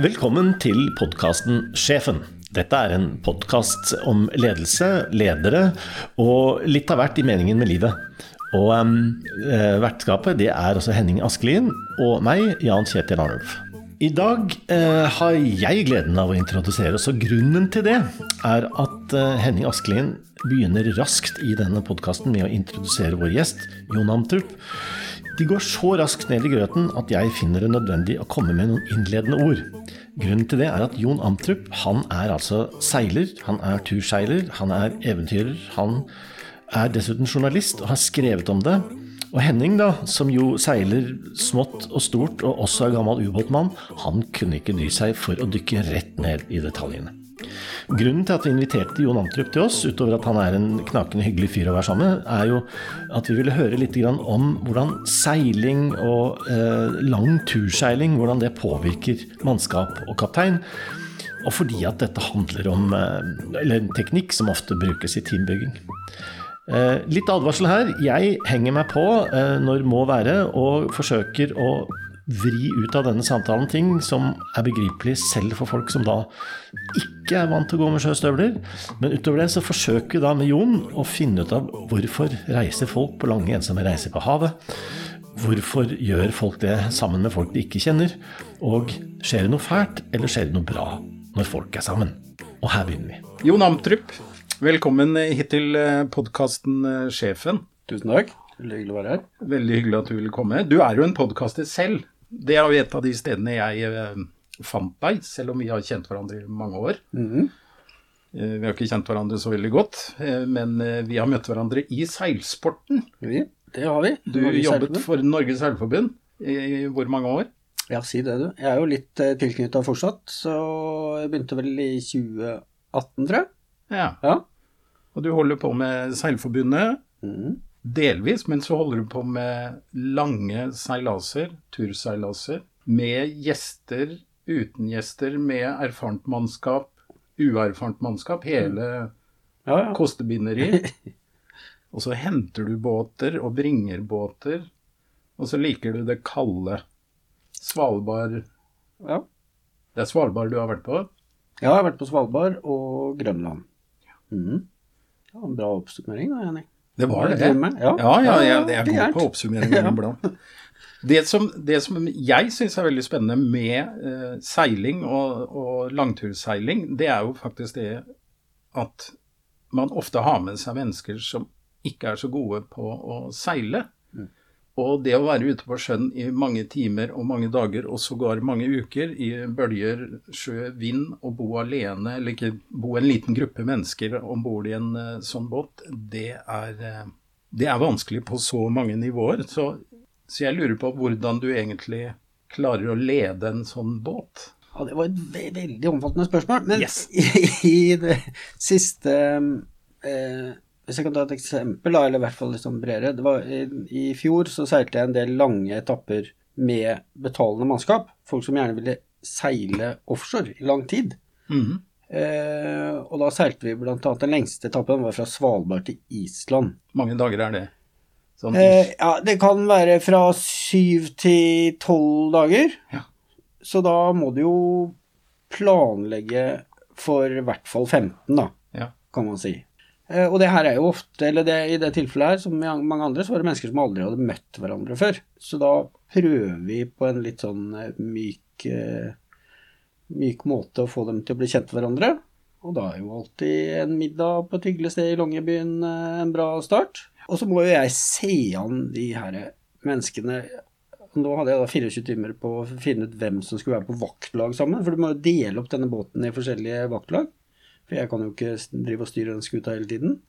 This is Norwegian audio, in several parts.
Velkommen til podkasten Sjefen. Dette er en podkast om ledelse, ledere og litt av hvert i meningen med livet. Og um, vertskapet det er også Henning Askelien og meg, Jan Kjetil Arnulf. I dag eh, har jeg gleden av å introdusere oss, og grunnen til det er at eh, Henning Askelien begynner raskt i denne podkasten med å introdusere vår gjest, Jon Amtrup. De går så raskt ned i grøten at jeg finner det nødvendig å komme med noen innledende ord. Grunnen til det er at Jon Amtrup han er altså seiler, han er turseiler, han er eventyrer. Han er dessuten journalist og har skrevet om det. Og Henning, da, som jo seiler smått og stort, og også er gammel ubåtmann, han kunne ikke dy seg for å dykke rett ned i detaljene. Grunnen til at vi inviterte Jon Antrup til oss, utover at han er en knakende hyggelig fyr å være sammen med, er jo at vi ville høre litt om hvordan seiling og eh, lang turseiling hvordan det påvirker mannskap og kaptein. Og fordi at dette handler om eh, eller en teknikk som ofte brukes i teambygging. Eh, litt advarsel her. Jeg henger meg på eh, når må være, og forsøker å vri ut av denne samtalen ting som er begripelig selv for folk som da ikke er vant til å gå med sjøstøvler. Men utover det så forsøker vi da med Jon å finne ut av hvorfor reiser folk på lange, ensomme reiser på havet. Hvorfor gjør folk det sammen med folk de ikke kjenner? Og skjer det noe fælt, eller skjer det noe bra når folk er sammen? Og her begynner vi. Jon Amtrup, Velkommen hit til eh, podkasten eh, Sjefen. Tusen takk. Veldig hyggelig å være her. Veldig hyggelig at du ville komme. Du er jo en podkaster selv. Det er jo et av de stedene jeg eh, fant deg, selv om vi har kjent hverandre i mange år. Mm -hmm. Vi har ikke kjent hverandre så veldig godt, men vi har møtt hverandre i seilsporten. Vi, det har vi. Du Norges jobbet for Norges Seilforbund i hvor mange år? Ja, si det, du. Jeg er jo litt tilknytta fortsatt, så jeg begynte vel i 2018, tror jeg. Ja. ja. Og du holder på med Seilforbundet, mm. Delvis, men så holder du på med lange seilaser, turseilaser, med gjester, uten gjester, med erfarent mannskap, uerfarent mannskap, hele mm. ja, ja. kostebinderi. og så henter du båter og bringer båter, og så liker du det kalde. Svalbard Ja. Det er Svalbard du har vært på? Ja, jeg har vært på Svalbard og Grønland. Mm. Det var en bra oppsummering da, Jenny. Det var det. det. Ja. ja, ja, ja, jeg er god på oppsummering iblant. Det som, det som jeg syns er veldig spennende med eh, seiling og, og langturseiling, det er jo faktisk det at man ofte har med seg mennesker som ikke er så gode på å seile. Og det å være ute på sjøen i mange timer og mange dager, og sågar mange uker, i bølger, sjø, vind, og bo alene, eller ikke bo en liten gruppe mennesker om bord i en uh, sånn båt, det er, uh, det er, vanskelig på så mange nivåer. Så, så, jeg lurer på hvordan du egentlig klarer å lede en sånn båt. Ja, Det var et ve veldig omfattende spørsmål. Men yes. i, i, det siste uh, hvis jeg kan ta et eksempel, da, eller i hvert fall liksom bredere. Det var, i, I fjor så seilte jeg en del lange etapper med betalende mannskap. Folk som gjerne ville seile offshore i lang tid. Mm -hmm. eh, og da seilte vi bl.a. den lengste etappen var fra Svalbard til Island. mange dager er det? Sånn eh, ja, det kan være fra syv til tolv dager. Ja. Så da må du jo planlegge for i hvert fall 15, da, ja. kan man si. Eh, og det her er jo ofte, eller det, i det tilfellet her, som i mange andre, så var det mennesker som aldri hadde møtt hverandre før. Så da prøver vi på en litt sånn eh, myk, eh, myk måte å få dem til å bli kjent med hverandre. Og da er jo alltid en middag på et hyggelig sted i Longyearbyen en bra start. Og så må jo jeg se an de her menneskene Nå hadde jeg da 24 timer på å finne ut hvem som skulle være på vaktlag sammen. For du må jo dele opp denne båten i forskjellige vaktlag. For jeg kan jo ikke drive og styre den skuta hele tiden.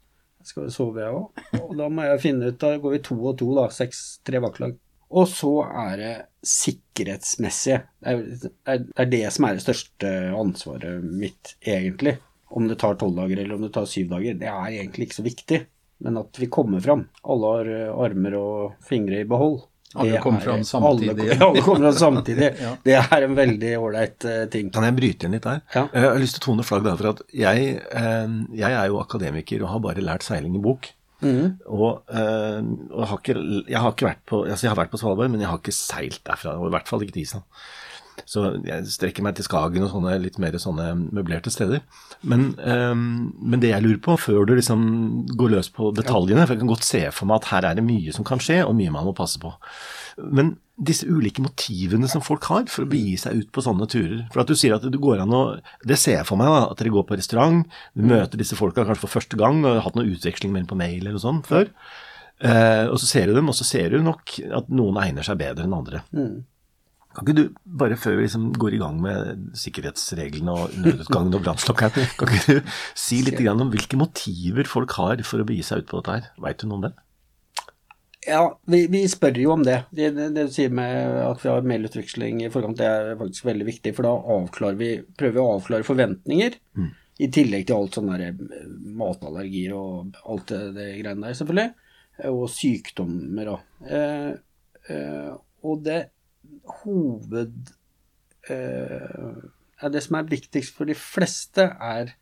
Jeg skal jo sove, jeg òg. Og da må jeg finne ut Da går vi to og to, da. Seks, tre vaktlag. Og så er det sikkerhetsmessige. Det er, det som er det største ansvaret mitt, egentlig. Om det tar tolv dager eller om det tar syv dager, det er egentlig ikke så viktig. Men at vi kommer fram. Alle har armer og fingre i behold. Alle kommer fram samtidig. Alle, alle kommer fram samtidig. ja. Det er en veldig ålreit uh, ting. Kan jeg bryte inn litt der? Ja. Jeg har lyst til å tone flagg der, for at jeg, uh, jeg, er jo akademiker og har bare lært seiling i bok. Mm. Og, og har ikke, jeg, har ikke vært på, altså jeg har vært på Svalbard, men jeg har ikke seilt derfra. Og i hvert fall ikke til Island. Så jeg strekker meg til Skagen og sånne litt mer sånne møblerte steder. Men, um, men det jeg lurer på, før du liksom går løs på detaljene, for jeg kan godt se for meg at her er det mye som kan skje, og mye man må passe på. Men disse ulike motivene som folk har for å begi seg ut på sånne turer. For at du sier at du går an å Det ser jeg for meg, da, at dere går på restaurant, du møter disse folka kanskje for første gang og har hatt noe utveksling med dem på mail eller sånt før. Eh, og så ser du dem, og så ser du nok at noen egner seg bedre enn andre. Mm. Kan ikke du, bare før vi liksom går i gang med sikkerhetsreglene og nødutgangen og brannslokkeren, kan ikke du si litt om hvilke motiver folk har for å begi seg ut på dette her? Veit du noe om det? Ja, vi, vi, spør jo om det. det. Det, det. du sier med at vi har mailutveksling i forkant, det er faktisk veldig viktig. For da vi, prøver vi å avklare forventninger. Mm. I tillegg til alt sånne der matallergier og alt det, det greiene der, selvfølgelig. Og sykdommer og eh, eh, Og det hoved eh, Det som er viktigst for de fleste, er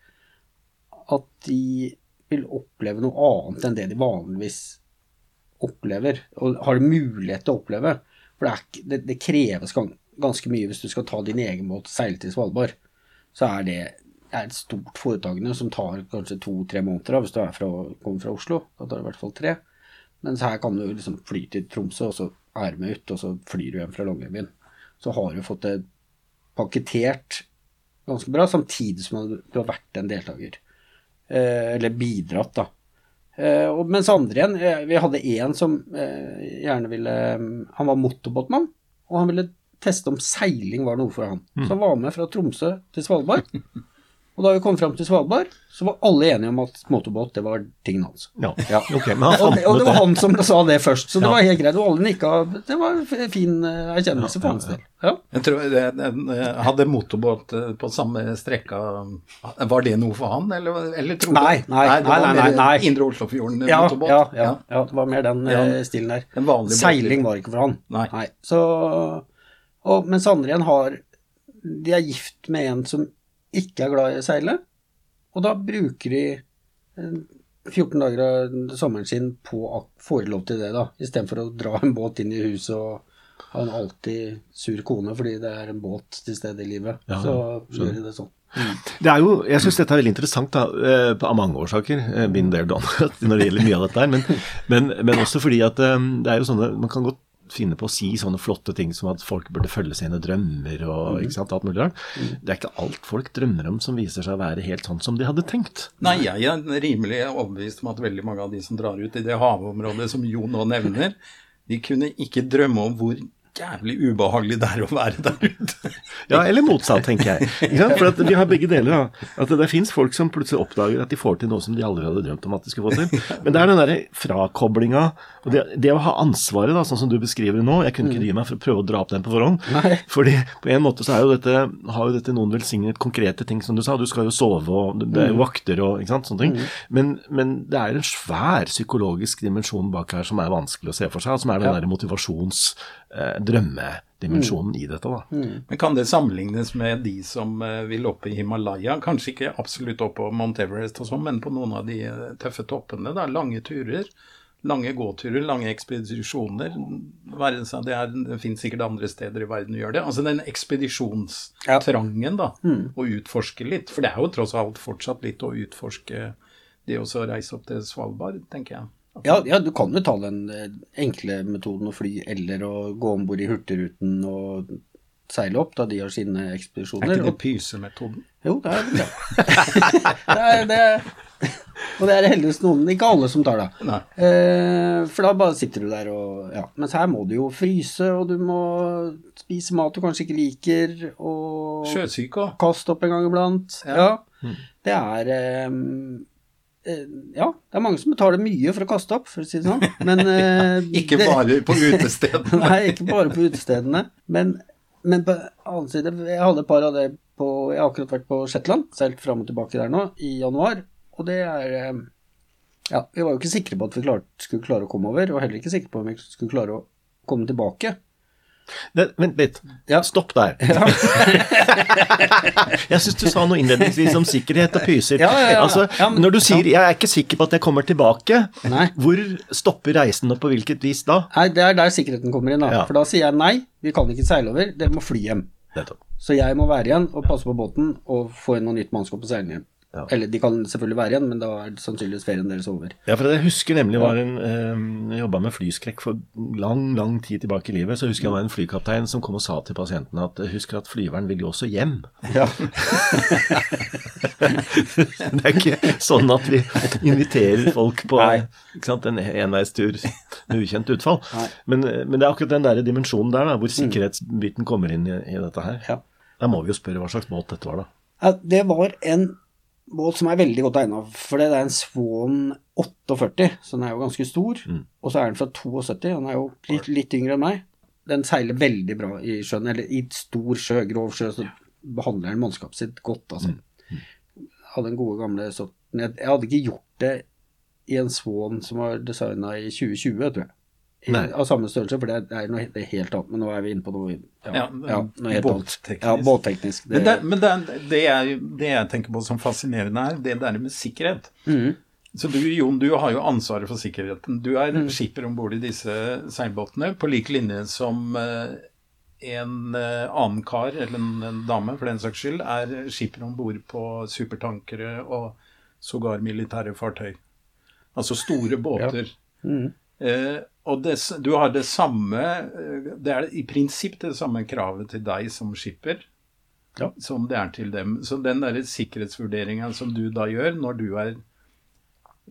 at de vil oppleve noe annet enn det de vanligvis opplever, og har mulighet til å oppleve. For det, er, det, det kreves ganske mye hvis du skal ta din egen båt og seile til Svalbard. Så er det er et stort foretakende som tar kanskje to-tre måneder hvis du fra, kommer fra Oslo. Da tar det i hvert fall tre. Mens her kan du liksom fly til Tromsø, og så er med ut, og så flyr du hjem fra Longyearbyen. Så har du fått det pakketert ganske bra, samtidig som du har vært en deltaker. Eh, eller bidratt, da. Uh, mens andre igjen eh, Vi hadde én som eh, gjerne ville Han var motorbåtmann, og han ville teste om seiling var noe for han. Mm. Så han var med fra Tromsø til Svalbard. Og da vi kom fram til Svalbard, så var alle enige om at motorbåt det var tingen hans. Ja. Ja. Okay, og, det, og, det, var han som sa det først, så det var helt greit. Og alle nikka. Det var en fin uh, erkjennelse for hans del. Jeg tror jeg, jeg hadde motorbåt eh, på samme strekka Var det noe for han, eller, eller tror nei, nei, nei, nei, nei, nei, nei. Indre Oslofjorden ja, motorbåt? Ja, ja, ja, det var mer den ja. Eh, stilen der. Seiling var ikke for han. Nei. nei. Så, og, mens andre igjen har De er gift med en som ikke er glad i å seile, og da bruker de 14 dager av sommeren sin på å få lov til det, da, istedenfor å dra en båt inn i huset og ha en alltid sur kone fordi det er en båt til stede i livet. Ja, så gjør de det sånn. Det er jo, jeg syns dette er veldig interessant da, eh, av mange årsaker, eh, been there done, når det gjelder mye av dette her. Men, men, men også fordi at eh, det er jo sånne Man kan godt finne på å si sånne flotte ting som at folk burde følge sine drømmer og mm. ikke sant, alt mulig rart. Mm. Det er ikke alt folk drømmer om som viser seg å være helt sånn som de hadde tenkt. Nei, jeg er rimelig overbevist om at veldig mange av de som drar ut i det havområdet som Jo nå nevner, de kunne ikke drømme om hvor jævlig ubehagelig det er å være der ute. ja, eller motsatt, tenker jeg. For at vi har begge deler. Da. At det fins folk som plutselig oppdager at de får til noe som de aldri hadde drømt om at de skulle få til. Men det er den derre frakoblinga og det, det, å ha ansvaret, da, sånn som du beskriver det nå. Jeg kunne ikke dy meg for å prøve å dra opp den på forhånd. Nei. Fordi på en måte så er jo dette, har jo dette noen velsignet konkrete ting, som du sa. Du skal jo sove, og det er jo mm. vakter og ikke sant, sånne ting. Mm. Men, men, det er en svær psykologisk dimensjon bak her som er vanskelig å se for seg, som er den ja. der motivasjons drømmedimensjonen mm. i dette. da. Mm. Men Kan det sammenlignes med de som uh, vil opp i Himalaya? Kanskje ikke absolutt opp på Mount Everest og sånn, men på noen av de uh, tøffe toppene. da, Lange turer. Lange gåturer, lange ekspedisjoner. Det, er, det finnes sikkert andre steder i verden å gjøre det. Altså den ekspedisjonstrangen, da. Mm. Å utforske litt. For det er jo tross alt fortsatt litt å utforske det å reise opp til Svalbard, tenker jeg. Ja, ja, du kan jo ta den eh, enkle metoden å fly, eller å gå om bord i Hurtigruten og seile opp, da de har sine ekspedisjoner. Er ikke det pysemetoden? Jo, det er det. det, er, det og det er heldigvis noen, ikke alle, som tar det. Eh, for da bare sitter du der og ja. Mens her må du jo fryse, og du må spise mat du kanskje ikke liker, og Sjøsyke òg. Kaste opp en gang iblant. Ja. ja. Mm. Det er Eh, ja, det er mange som betaler mye for å kaste opp, for å si det sånn. Men, eh, ikke bare på utestedene. Nei, ikke bare på utestedene. Men, men på annen side, jeg hadde et par av det på Jeg har akkurat vært på Shetland, seilt fram og tilbake der nå, i januar. Og det er eh, Ja, vi var jo ikke sikre på at vi klart, skulle klare å komme over, og heller ikke sikre på om vi skulle klare å komme tilbake. Det, vent litt. Ja. Stopp der. Ja. jeg syns du sa noe innledningsvis om sikkerhet og pyser. Ja, altså, når du sier 'jeg er ikke sikker på at jeg kommer tilbake', nei. hvor stopper reisen og på hvilket vis da? Nei, Det er der sikkerheten kommer inn. da. For da sier jeg nei, vi kan ikke seile over, dere må fly hjem. Så jeg må være igjen og passe på båten og få inn noe nytt mannskap og seile hjem. Ja. Eller de kan selvfølgelig være igjen, men da er det sannsynligvis ferien deres over. Ja, for jeg husker nemlig var en eh, jobba med flyskrekk for lang, lang tid tilbake i livet. Så husker jeg det var en flykaptein som kom og sa til pasientene at husk at flyveren vil jo også hjem. Ja. det er ikke sånn at vi inviterer folk på sant, en enveistur med ukjent utfall. Men, men, det er akkurat den der dimensjonen der da, hvor mm. sikkerhetsbiten kommer inn i, i dette her. Ja. Da må vi jo spørre hva slags båt dette var, da. Ja, det var en båt som er veldig godt egna for det. Det er en Swan 48, så den er jo ganske stor. Mm. Og så er den fra 72, og den er jo litt, litt, yngre enn meg. Den seiler veldig bra i sjøen, eller i stor sjø, grov sjø, så behandler den mannskapet sitt godt, altså. Mm. Hadde den gode gamle sorten. Jeg, jeg hadde ikke gjort det i en Swan som var designa i 2020, tror jeg i, av samme størrelse, for det er noe det er helt annet. Men nå er vi inne på noe, ja, ja, ja, noe helt båtteknisk. Ja, båtteknisk. Det, men, det, men det, det, er, det, jeg tenker på som fascinerende er det der med sikkerhet. Mm. Så du Jon, du har jo ansvaret for sikkerheten. Du er mm. skipper om bord i disse seilbåtene på lik linje som uh, en uh, annen kar, eller en, en, dame for den saks skyld, er skipper om bord på supertankere og sågar militære fartøy. Altså store båter. Mm. Uh, og det, du har det samme eh, Det er i prinsipp det samme kravet til deg som skipper ja. som det er til dem. Så den der sikkerhetsvurderinga som du da gjør når du er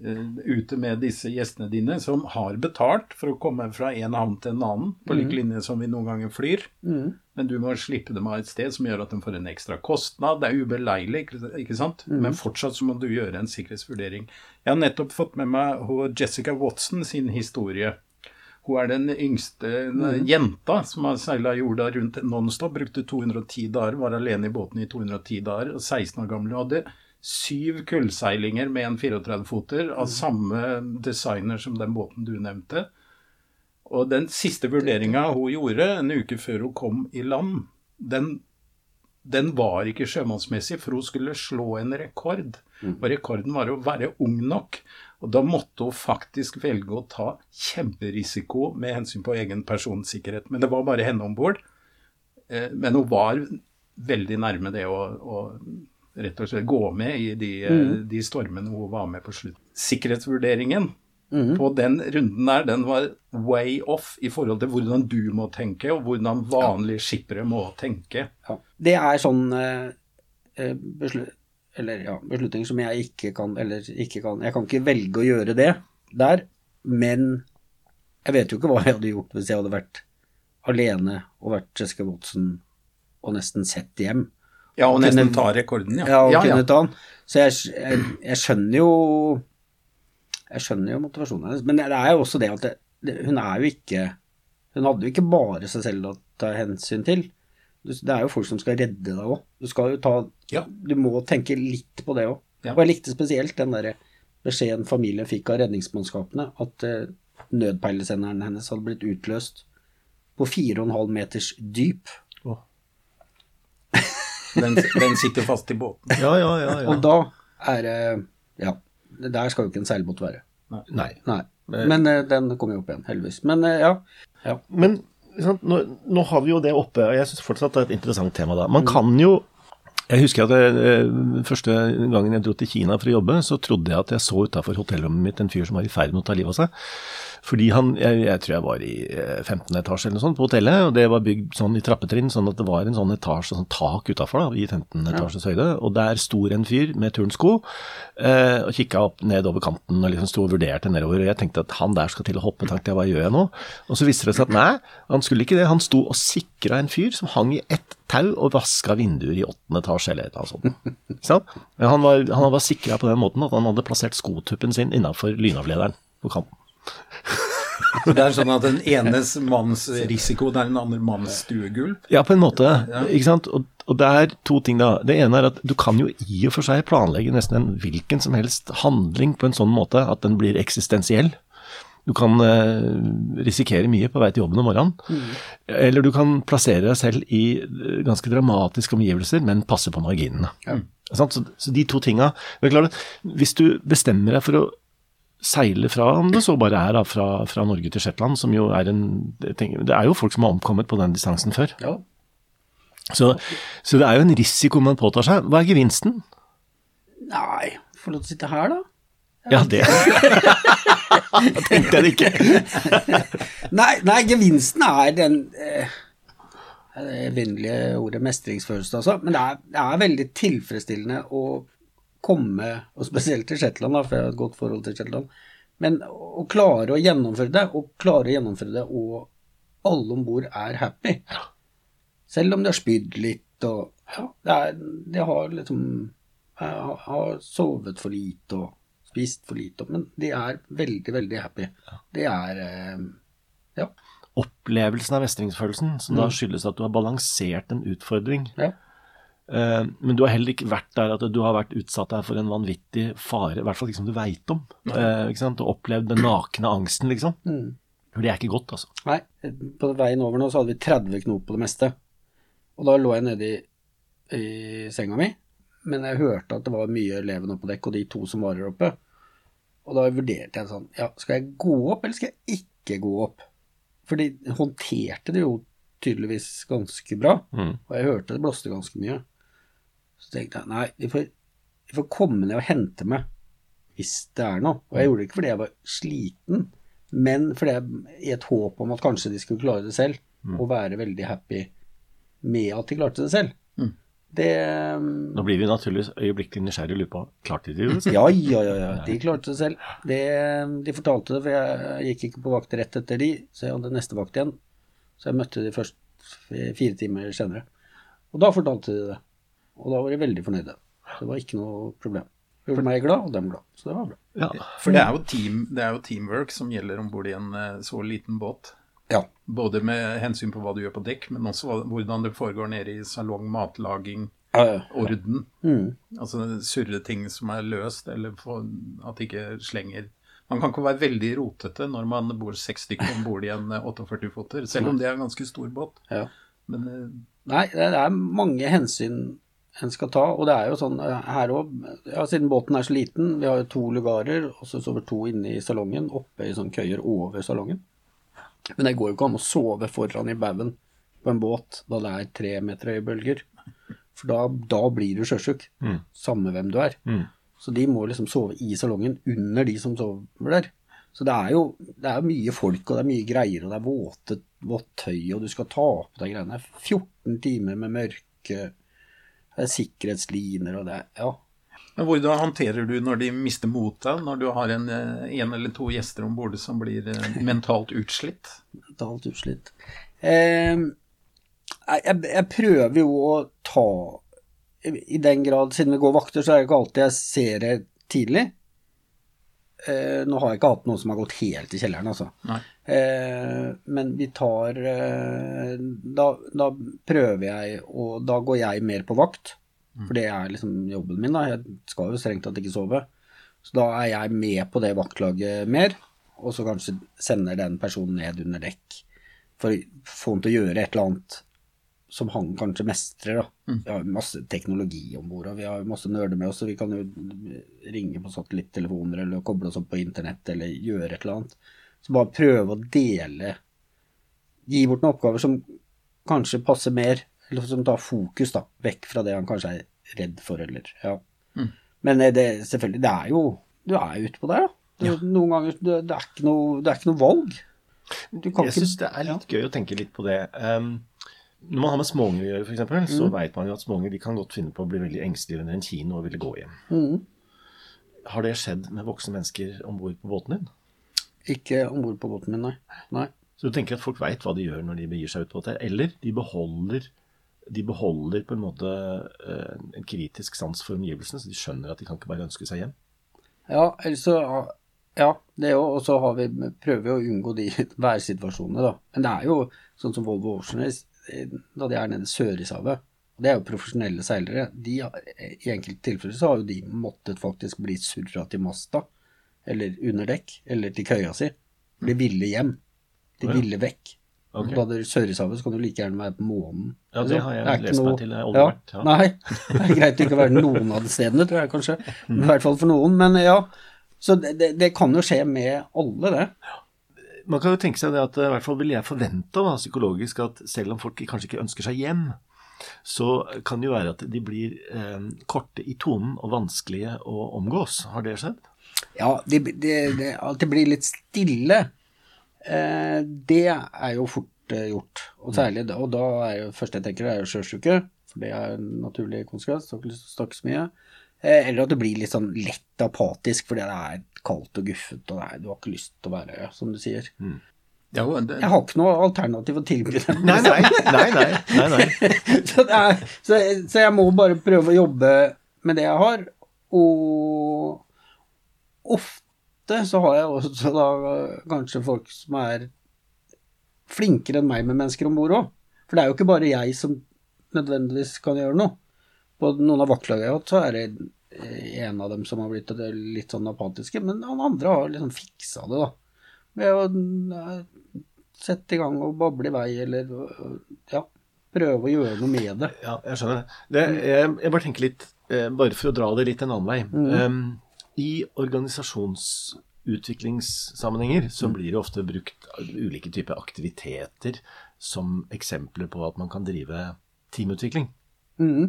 uh, ute med disse gjestene dine, som har betalt for å komme fra en havn til en annen, på mm. lik linje som vi noen ganger flyr, mm. men du må slippe dem av et sted som gjør at de får en ekstra kostnad. Det er ubeleilig, ikke sant? Mm. Men fortsatt så må du gjøre en sikkerhetsvurdering. Jeg har nettopp fått med meg Jessica Watson sin historie. Hun er den yngste mm. jenta som har seila jorda rundt nonstop. Brukte 210 dager, var alene i båten i 210 dager. og 16 år gammel. Hun hadde syv kullseilinger med en 34-foter av mm. samme designer som den båten du nevnte. Og den siste vurderinga hun gjorde en uke før hun kom i land, den, den var ikke sjømannsmessig, for hun skulle slå en rekord. Mm. Og rekorden var å være ung nok og da måtte hun faktisk velge å ta kjemperisiko med hensyn på egen personsikkerhet. Men det var bare henne om bord. Eh, men hun var veldig nærme det å, å rett og slett gå med i de, eh, mm. de stormene hun var med på slutt. Sikkerhetsvurderingen mm. på den runden der, den var way off i forhold til hvordan du må tenke, og hvordan vanlige skippere må tenke. Ja. Det er sånn eh, eh eller ja, beslutninger som jeg ikke kan Eller ikke kan Jeg kan ikke velge å gjøre det der, men jeg vet jo ikke hva jeg hadde gjort hvis jeg hadde vært alene og vært Jessica Watson og nesten sett hjem. Ja, og, nesten ta rekorden, ja. Ja, og ja, kunne ja. ta den. Så jeg, jeg, jeg, skjønner jo Jeg skjønner jo motivasjonen hennes. Men det er jo også det at det, hun er jo ikke Hun hadde jo ikke bare seg selv å ta hensyn til. Det er jo folk som skal redde deg òg. Du skal jo ta ja. Du må tenke litt på det òg. Ja. Og jeg likte spesielt den der beskjeden familien fikk av redningsmannskapene, at uh, nødpeilesenderen hennes hadde blitt utløst på 4,5 meters dyp. Oh. Den, den, sitter fast i båten. Ja, ja, ja, ja. Og da er det uh, Ja. Der skal jo ikke en seilbåt være. Nei. Nei. Men uh, den kommer jo opp igjen, heldigvis. Men uh, ja. ja. Men nå, nå, har vi jo det oppe, og jeg syns fortsatt det er et interessant tema da. Man kan jo jeg husker at jeg, eh, første gangen jeg dro til Kina for å jobbe, så trodde jeg at jeg så utafor hotellrommet mitt en fyr som var i ferd med å ta livet av seg. Fordi han, jeg, jeg, tror jeg var i 15. Eh, etasje eller noe sånt på hotellet, og det var bygd sånn i trappetrinn, sånn at det var en sånn etasje, sånn tak utafor i 15 etasjes høyde. Og der sto en fyr med turnsko eh, og kikka opp ned over kanten og liksom sto og vurderte nedover. Og jeg tenkte at han der skal til å hoppe, tenkte jeg hva gjør jeg nå? Og så viste det seg at nei, han skulle ikke det. Han sto og sikra en fyr som hang i ett tau og vaska vinduer i åttende etasje eller annet sånt. Han var, han var sikra på den måten at han hadde plassert skotuppen sin innafor lynavlederen på kanten. Det er sånn at den enes manns risiko, det er den andre manns stuegulv? Ja, på en måte. Ikke sant? Og, og, det er to ting, da. Det ene er at du kan jo i og for seg planlegge nesten en hvilken som helst handling på en sånn måte at den blir eksistensiell. Du kan uh, risikere mye på vei til jobben om morgenen. Mm. Eller du kan plassere deg selv i eh, ganske dramatiske omgivelser, men passe på marginene. Ja. Så, så, de to tinga Hvis du bestemmer deg for å seile fra, om det så bare er da, fra, fra, Norge til Shetland, som jo er en Det er jo folk som har omkommet på den distansen før. Ja. Så, så, det er jo en risiko man påtar seg. Hva er gevinsten? Nei, få lov til å sitte her, da. Ja, det tenkte jeg ikke. nei, nei, gevinsten er den eh, det vennlige ordet mestringsfølelse, altså. Men det er, det er, veldig tilfredsstillende å komme, og spesielt til Shetland, da, for jeg har et godt forhold til Shetland, men å klare å gjennomføre det, og klare å gjennomføre det, og alle om bord er happy. Selv om de har spydd litt og ja, det er, De har liksom har, har sovet for lite og spist for lite, men de er veldig, veldig happy. Det er eh, ja. Opplevelsen av mestringsfølelsen, som mm. da skyldes at du har balansert en utfordring. Ja. Uh, men du har heller ikke vært der at du har vært utsatt der for en vanvittig fare, i hvert fall ikke som du veit om. Og opplevd den nakne angsten, liksom. Mm. Det er ikke godt, altså. Nei. På veien over nå så hadde vi 30 knop på det meste. Og da lå jeg nedi i, senga mi, men jeg hørte at det var mye levende oppå på dekk, og de to som var her oppe. Og da vurderte jeg sånn Ja, skal jeg gå opp, eller skal jeg ikke gå opp? For de håndterte det jo tydeligvis ganske bra, mm. og jeg hørte det blåste ganske mye. Så tenkte jeg nei, de får, de får komme ned og hente meg hvis det er noe. Og jeg gjorde det ikke fordi jeg var sliten, men fordi jeg, i et håp om at kanskje de skulle klare det selv, mm. og være veldig happy med at de klarte det selv. Mm. Det Nå blir vi naturligvis øyeblikkelig nysgjerrig og lurer på klarte de det selv? Ja, ja, ja, ja, de klarte det selv. Det, de fortalte det, for jeg gikk ikke på vakt rett etter de, så jeg hadde neste vakt igjen. Så jeg møtte de først fire timer senere. Og da fortalte de det. Og da var de veldig fornøyde. Det var ikke noe problem. Gjorde meg glad, og dem glad. Så det var bra. Ja, for det er, jo team, det er jo teamwork som gjelder om bord i en eh, så liten båt. Ja. Både med hensyn på hva du gjør på dekk, men også hvordan det foregår nede i salong, matlaging, ja, ja. orden. Mm. Altså surre ting som er løst, eller at det ikke slenger Man kan ikke være veldig rotete når man bor seks stykker om bord i en 48-foter, selv om det er en ganske stor båt. Ja. Men, uh, Nei, det er mange hensyn en skal ta, og det er jo sånn eh, her òg ja, Siden båten er så liten, vi har jo to lugarer, og så sover to inne i salongen, oppe i sånne køyer over salongen. Men det går jo ikke an å sove foran i baugen på en båt da det er tre meter høye bølger. For da, da blir du sjøsjuk, mm. samme hvem du er. Mm. Så de må liksom sove i salongen under de som sover der. Så det er jo det er mye folk, og det er mye greier, og det er våte, vått tøy, og du skal ta på deg greiene. 14 timer med mørke, det er sikkerhetsliner og det Ja, men Hvordan håndterer du når de mister motet, når du har en, eh, en eller to gjester om bord som blir eh, mentalt utslitt? Mentalt utslitt. Eh, jeg, jeg, prøver jo å ta I den grad, siden vi går vakter, så er det ikke alltid jeg ser det tidlig. Eh, nå har jeg ikke hatt noen som har gått helt i kjelleren, altså. Eh, men vi tar eh, da, da, prøver jeg, og da går jeg mer på vakt. For det er liksom jobben min, da. Jeg skal jo strengt tatt ikke sove. Så da er jeg med på det vaktlaget mer, og så kanskje sender den personen ned under dekk for å få han til å gjøre et eller annet som han kanskje mestrer. da. Mm. Vi har masse teknologi om bord, og vi har masse nerder med oss, og vi kan jo ringe på satellittelefoner eller koble oss opp på internett eller gjøre et eller annet. Så bare prøve å dele Gi bort noen oppgaver som kanskje passer mer eller som tar fokus da, vekk fra det han kanskje er redd for, eller ja. Mm. Men det, selvfølgelig, det er jo Du er ute på der, da. Du, ja. Noen ganger det, det, er ikke noe, det er ikke noe valg. jeg ikke, syns det er litt gøy å tenke litt på det. Um, når man har med småunger å gjøre, f.eks., mm. så veit man jo at småunger kan godt finne på å bli veldig engstelige under en kino og ville gå hjem. Mm. Har det skjedd med voksne mennesker om bord på båten din? Ikke om bord på båten min, nei. nei. Så du tenker at folk veit hva de gjør når de begir seg ut på dette? Eller de beholder de beholder på en måte eh, en kritisk sans for omgivelsene, så de skjønner at de kan ikke bare ønske seg hjem. Ja, eller så Ja, det òg. Og så vi, prøver vi å unngå de værsituasjonene, da. Men det er jo sånn som Volvo Oceaners, da de er nede i Sørishavet. Det er jo profesjonelle seilere. De, I enkelte tilfeller så har jo de måttet faktisk bli surra til masta, eller under dekk, eller til køya si. De ville hjem. De ville vekk. Okay. Da du Sørishavet, så kan du like gjerne være på månen. Ja, det har jeg lest noe... meg til. Ja, ja. Nei, det er greit ikke å være noen av de stedene, tror jeg kanskje. I hvert fall for noen. Men ja, så det, det, det kan jo skje med alle, det. Man kan jo tenke seg det at i hvert fall vil jeg forvente da, psykologisk at selv om folk kanskje ikke ønsker seg hjem, så kan det jo være at de blir eh, korte i tonen og vanskelige å omgås. Har det skjedd? Ja, det, det, det, at blir litt stille, eh, det er jo fort eh, gjort. Og særlig, og da er jo første jeg tenker, er jo sjøsyke. For det er en naturlig konsekvens. Du har ikke lyst til å snakke så mye. Eh, eller at det blir litt sånn lett apatisk fordi det er kaldt og guffent, og nei, du har ikke lyst til å være som du sier. Mm. Ja, det... Jeg har ikke noe alternativ å tilby dem. Nei, nei. nei, nei, nei. så, er, så, så, jeg må bare prøve å jobbe med det jeg har. Og ofte så har jeg også da kanskje folk som er flinkere enn meg med mennesker om bord òg. For det er jo ikke bare jeg som nødvendigvis kan gjøre noe. På noen av vaktlagene så er det eh, en av dem som har blitt litt sånn apatiske, men han andre har liksom fiksa det, da. Ved å eh, sette i gang og bable i vei, eller ja, prøve å gjøre noe med det. Ja, jeg skjønner det. jeg, jeg, bare tenker litt, eh, bare for å dra det litt en annen vei. Mm. Um, I organisasjonsutviklingssammenhenger så mm. blir det ofte brukt ulike typer aktiviteter som eksempler på at man kan drive teamutvikling. Mm.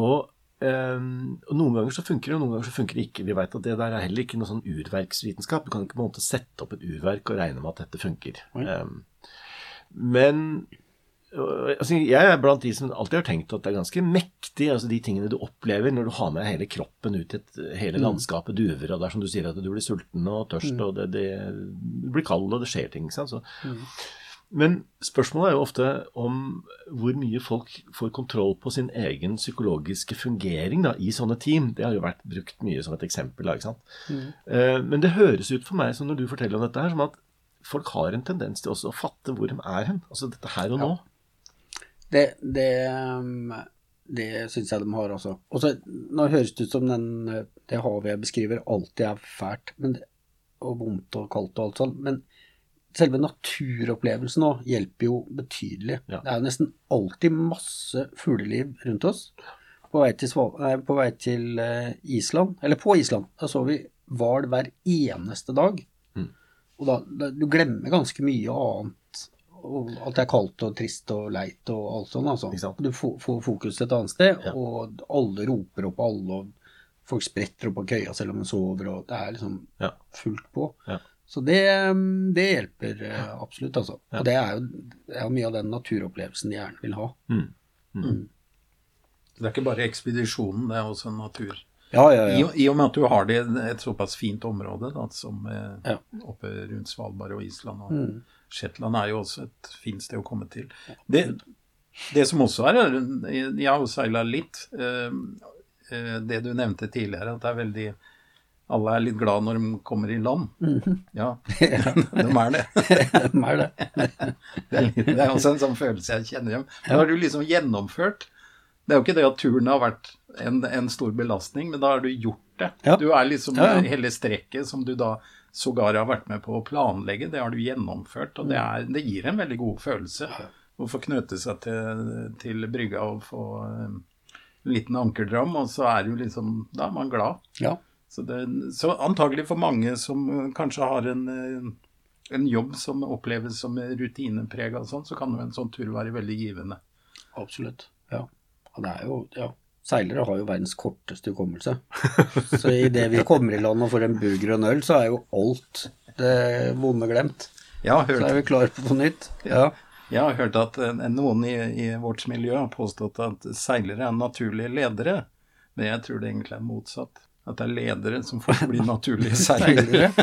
Og, um, og, noen ganger så funker det, og noen ganger så funker det ikke. Vi vet at det der er heller ikke noe sånn urverksvitenskap. Du kan ikke på en måte sette opp et urverk og regne med at dette funker. Um, men altså, jeg er blant de som alltid har tenkt at det er ganske mektig, altså de tingene du opplever når du har med hele kroppen ut i et, hele mm. landskapet duver, og det er som du sier at du blir sulten og tørst, mm. og det, det, du blir kald, og det skjer ting. Så, mm. Men spørsmålet er jo ofte om hvor mye folk får kontroll på sin egen psykologiske fungering da, i sånne team. Det har jo vært brukt mye som et eksempel. ikke sant? Mm. Uh, men det høres ut for meg som når du forteller om dette her, som at folk har en tendens til også å fatte hvor de er hen. Altså dette her og nå. Ja. Det, det, um, det syns jeg de har også. Nå høres det ut som den, det havet jeg beskriver, alltid er fælt men, og vondt og kaldt og alt sånt. men selve naturopplevelsen òg hjelper jo betydelig. Ja. Det er jo nesten alltid masse fugleliv rundt oss. På vei til, nei, på vei til uh, Island, eller på Island, da så vi hval hver eneste dag. Mm. Og da, da, Du glemmer ganske mye annet. At det er kaldt og trist og leit og alt sånt. Altså. Du får, fokus et annet sted, ja. og alle roper opp alle, og folk spretter opp av køya selv om de sover, og det er liksom fullt på. Ja. Så det, det hjelper eh, absolutt, altså. Ja. Og det er, jo, det er, jo, mye av den naturopplevelsen de gjerne vil ha. Mm. Mm. mm. Det er ikke bare ekspedisjonen, det er også natur. Ja, ja, I, I, og med at du har det et såpass fint område da, som eh, oppe rundt Svalbard og Island. og mm. Shetland er jo også et fint sted å komme til. Det, det som også er Jeg har jo seila litt. Eh, eh, det du nevnte tidligere, at det er veldig alle er litt glad når de kommer i land. Mm -hmm. Ja, de er det. de er det. det, er, det er også en sånn følelse jeg kjenner igjen. Men har du liksom gjennomført Det er jo ikke det at turen har vært en, en stor belastning, men da har du gjort det. Ja. Du er liksom ja, ja. hele strekket som du da sågar har vært med på å planlegge, det har du gjennomført. Og det, mm. er, det gir en veldig god følelse å få knøte seg til, til brygga og få en liten ankerdram, og så er du liksom Da er man glad. Ja. Så, det, så antagelig for mange som eh, kanskje har en, eh, en jobb som oppleves som rutineprega og sånn, så kan jo en sånn tur være veldig givende. Absolutt. Ja. Er jo ja. Seilere har jo verdens korteste hukommelse. Så idet vi kommer i land og får en burger og en øl, så er jo alt det vonde glemt. Ja, hørt, så er vi klar på nytt. Ja. Jeg har hørt at eh, noen i, i, vårt miljø har påstått at seilere er naturlige ledere. Men jeg tror det egentlig er motsatt. At det er ledere som får bli naturlige seilere.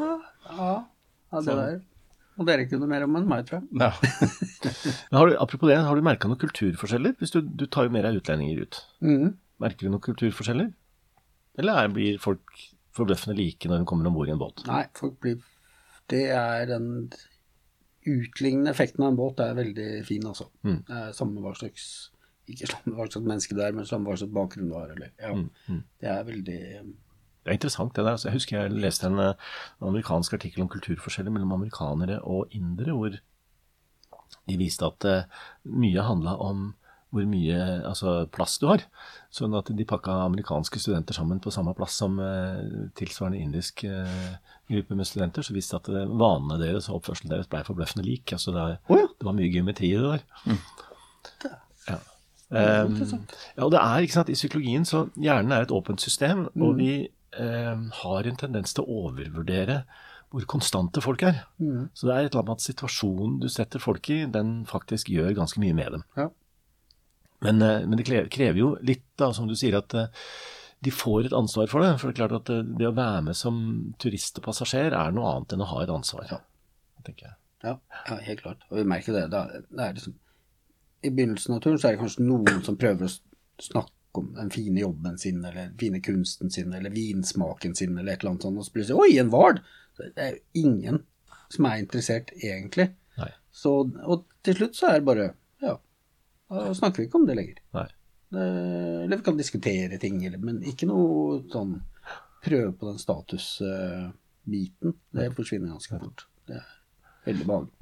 ja, ja, det der Og dere kunne mer om enn meg, tror jeg. Ja. du, apropos det, har du merka noen kulturforskjeller? Hvis du, du, tar jo mer av utlendinger ut. Mm. Merker du noen kulturforskjeller? Eller er, blir folk forbløffende like når de kommer om bord i en båt? Nei, folk blir Det er den utlignende effekten av en båt er veldig fin, altså. Mm. Det er samme hva slags ikke sånn hva slags menneske det er, men sånn hva slags bakgrunn du har. Eller, ja. mm, mm. Det er veldig det er interessant det der. Altså, jeg husker jeg leste en, en, amerikansk artikkel om kulturforskjeller mellom amerikanere og indere, hvor de viste at uh, mye handla om hvor mye altså, plass du har. Sånn at de pakka amerikanske studenter sammen på samme plass som eh, tilsvarende indisk eh, gruppe med studenter, så visste at eh, vanene deres og oppførselen deres blei forbløffende lik. Altså, det, oh, ja. det, var mye geometri i det der. Mm. Um, ja, og det er, ikke sant, I psykologien så hjernen er et åpent system, mm. og vi um, har en tendens til å overvurdere hvor konstante folk er. Mm. Så det er et eller annet med at situasjonen du setter folk i, den faktisk gjør ganske mye med dem. Ja. Men, uh, men, det krever jo litt, da, som du sier, at uh, de får et ansvar for det. For det er klart at uh, det å være med som turist og passasjer er noe annet enn å ha et ansvar. Ja. tenker jeg. Ja, ja helt klart. Og vi merker det. det er liksom, I begynnelsen av turen så er det kanskje noen som prøver å snakke om den fine jobben sin, eller den fine kunsten sin, eller vinsmaken sin, eller et eller annet sånt, og så plutselig Oi, en hval! Det er jo ingen som er interessert, egentlig. Så, og til slutt så er det bare Ja, da snakker vi ikke om det lenger. Nei. Det, eller vi kan diskutere ting, eller, men ikke noe sånn prøve på den statusbiten. Uh, det forsvinner ganske fort. Det er veldig behagelig.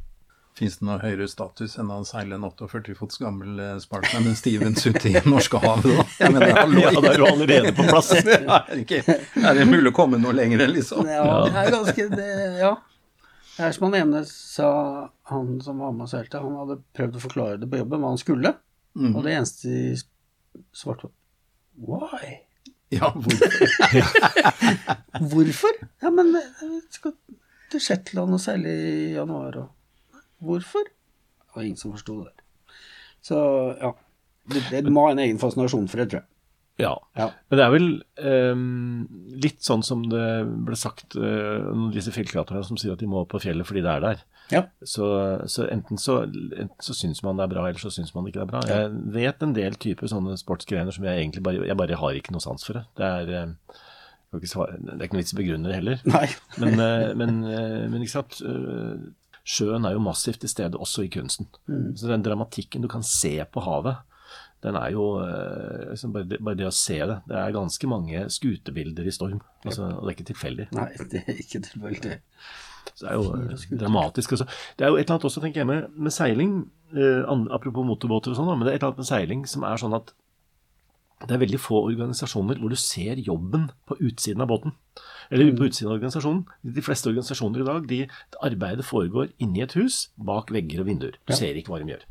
Fins det noe høyere status enn å seile en 48 fots gammel Sparkman enn Stevens ute i Norskehavet, da? Jeg mener, hallo, ja, da er du allerede på plass. er, ikke, er det mulig å komme noe lenger, liksom? Ja, det er ganske det, Ja. Det er som han ene sa, han som var med og seilte, han hadde prøvd å forklare det på jobben, hva han skulle. Mm. Og det eneste de svarte på Why? Ja, hvorfor? hvorfor? Ja, men til Shetland og seile i januar og Hvorfor? Det var ingen som forsto det. der. Så ja. Det, det må ha en egen fascinasjon for det, tror jeg. Ja. ja. Men det er vel um, litt sånn som det ble sagt uh, disse fjellklatrerne som sier at de må på fjellet fordi det er der. Ja. Så, så, enten så, enten så syns man det er bra, eller så syns man ikke det ikke er bra. Ja. Jeg vet en del typer sånne sportsgrener som jeg egentlig bare Jeg bare har ikke noe sans for det. Det er uh, det er ikke noe vits i å begrunne det heller. Nei. men, uh, men, men, ikke sant sjøen er jo massivt til stede også i kunsten. Mm. Så den dramatikken du kan se på havet, den er jo eh, liksom bare, det, bare, det, å se det Det er ganske mange skutebilder i storm. Altså, og det er ikke tilfeldig. Nei, det er ikke tilfeldig. Så det er jo eh, dramatisk. Også. Det er jo et eller annet også, tenker jeg, med, med seiling, eh, apropos motorbåter og sånn, men det er et eller annet med seiling som er sånn at det er veldig få organisasjoner hvor du ser jobben på utsiden av båten. Eller på utsiden av organisasjonen. De fleste organisasjoner i dag, de, arbeidet foregår inni et hus, bak vegger og vinduer. Du ja. ser ikke hva de gjør.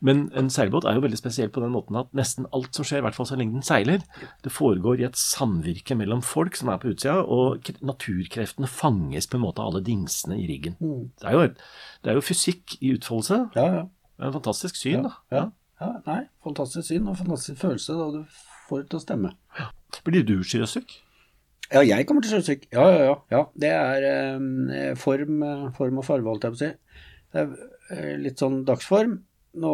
Men en seilbåt er jo veldig spesiell på den måten at nesten alt som skjer, i hvert fall så lenge den seiler, det foregår i et samvirke mellom folk som er på utsida, og naturkreftene fanges på en måte av alle dingsene i riggen. Mm. Det, er jo, det, er jo, fysikk i utfoldelse. Ja, ja. Det er en fantastisk syn, da. Ja. Ja, nei, fantastisk syn og fantastisk følelse da du får det til å stemme. Blir du sjøsyk? Ja, jeg kommer til sjøsyk. Ja, ja, ja. ja. Det er eh, form, form, og farve, holdt jeg på å si. Det er eh, litt sånn dagsform. Nå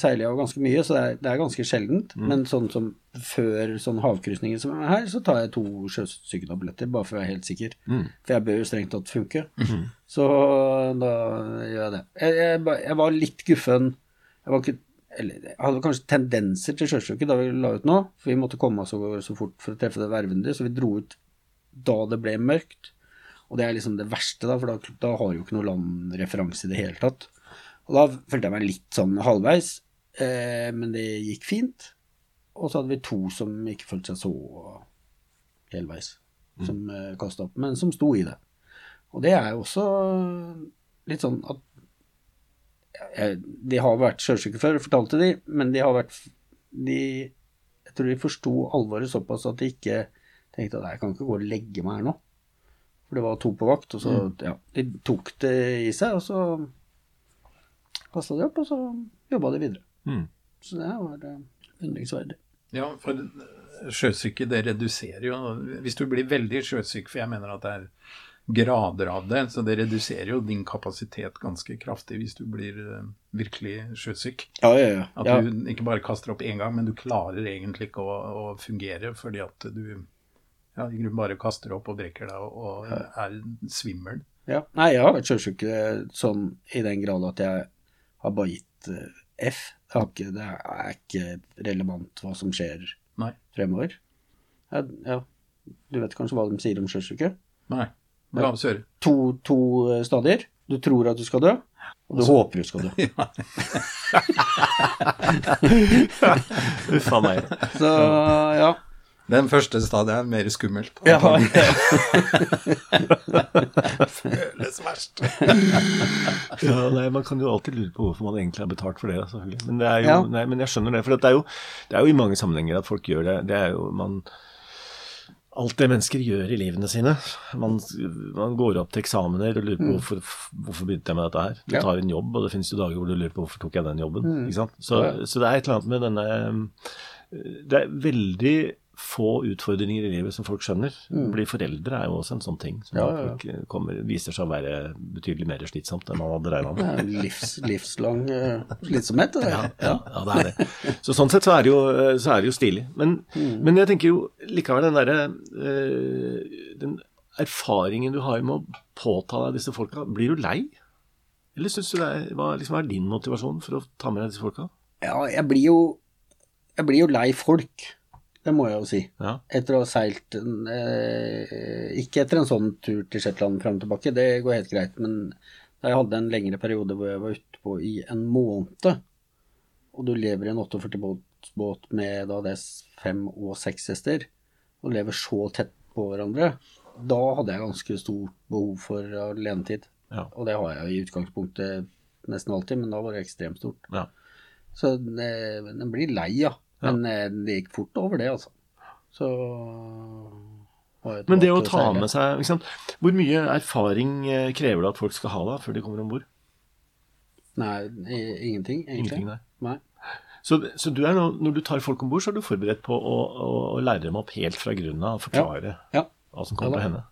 seiler jeg jo ganske mye, så det er, det er ganske sjeldent. Mm. Men sånn som før sånn havkrysningen som er her, så tar jeg to sjøsyketabletter, bare for å være helt sikker. Mm. For jeg bør jo strengt tatt funke. Mm. Så da gjør jeg det. Jeg, jeg, jeg var litt guffen. Jeg var ikke eller hadde kanskje tendenser til sjøsyke da vi la ut nå, for vi måtte komme oss så, så fort for å treffe det vervende, så vi dro ut da det ble mørkt. Og det er liksom det verste, da, for da, da har jo ikke noe landreferanse i det hele tatt. Og da følte jeg meg litt sånn halvveis, eh, men det gikk fint. Og så hadde vi to som ikke følte seg så helveis, mm. som mm. kasta opp, men som sto i det. Og det er jo også litt sånn at de har vært sjøsyke før, fortalte de, men de har vært de, Jeg tror de forsto alvoret såpass at de ikke tenkte at jeg kan ikke gå og legge meg her nå. For det var to på vakt, og så mm. ja, De tok det i seg, og så passa de opp, og så jobba de videre. Mm. Så det var undringsverdig. Ja, for sjøsyke, det reduserer jo Hvis du blir veldig sjøsyk, for jeg mener at det er grader av det. Så det reduserer jo din kapasitet ganske kraftig hvis du blir uh, virkelig sjøsyk. Ja, ja, ja. At du ikke bare kaster opp én gang, men du klarer egentlig ikke å, å fungere fordi at du ja, i grunnen bare kaster opp og brekker deg og, og er svimmel. Ja. Nei, jeg har vært sjøsyk eh, sånn i den grad at jeg har bare gitt uh, F. Ikke, det er ikke relevant hva som skjer Nei. fremover. Ja, ja. Du vet kanskje hva de sier om sjøsyke? Nei. La oss høre. To, to, stadier. Du tror at du skal dø, Og du håper du skal dø. Uff a meg. Så ja. Den første stadiet er mer skummelt. ja. Føles verst. Ja, nei, Man kan jo alltid lure på hvorfor man egentlig har betalt for det. selvfølgelig. Men, det er jo, Ja. nei, men jeg skjønner det. For det er, jo, det er jo i mange sammenhenger at folk gjør det. Det er jo man Alt det mennesker gjør i livene sine. Man, man går opp til eksamener og lurer på hvorfor, hvorfor begynte jeg med dette her. Du Mm. Ja. Mm. tar en jobb, og det finnes jo dager hvor du lurer på hvorfor tok jeg den jobben. ikke sant? Så, så det er et eller annet med denne Det er veldig få utfordringer i livet som folk skjønner. Mm. bli foreldre er jo også en sånn ting som Mm. Ja, ja, ja. folk kommer, viser seg å være betydelig mer slitsomt enn man hadde regna med. Livs, livslang uh, slitsomhet. Det der. Ja, ja, ja, det er det. Så sånn sett så er det jo, så er det jo stilig. Men, men jeg tenker jo likevel den derre eh, Den erfaringen du har med å påta deg disse folka, blir du lei? Eller syns du det er, hva liksom er din motivasjon for å ta med deg disse folka? Ja, jeg blir jo Jeg blir jo lei folk. Det må jeg jo si. Ja. Etter å ha seilt eh, Ikke etter en sånn tur til Shetland fram og tilbake, det går helt greit. Men da jeg hadde en lengre periode hvor jeg var ute på i en måned, og du lever i en 48-båt med da det er fem og seks hester, og lever så tett på hverandre, da hadde jeg ganske stort behov for alenetid. Ja. Og det har jeg i utgangspunktet nesten alltid, men da var det ekstremt stort. ja. Så den blir lei, ja. Men ja. det gikk fort over det, altså. Så Men det å ta med seg? Hvor mye erfaring eh, krever det at folk skal ha da, før de kommer om bord? Nei, ingenting, egentlig. Ingenting, nei. Nei. Så, så du er nå, når du tar folk om bord, så er du forberedt på å, å, å lære dem opp helt fra grunnen av og forklare Ja. hva som kommer Ja til å hende.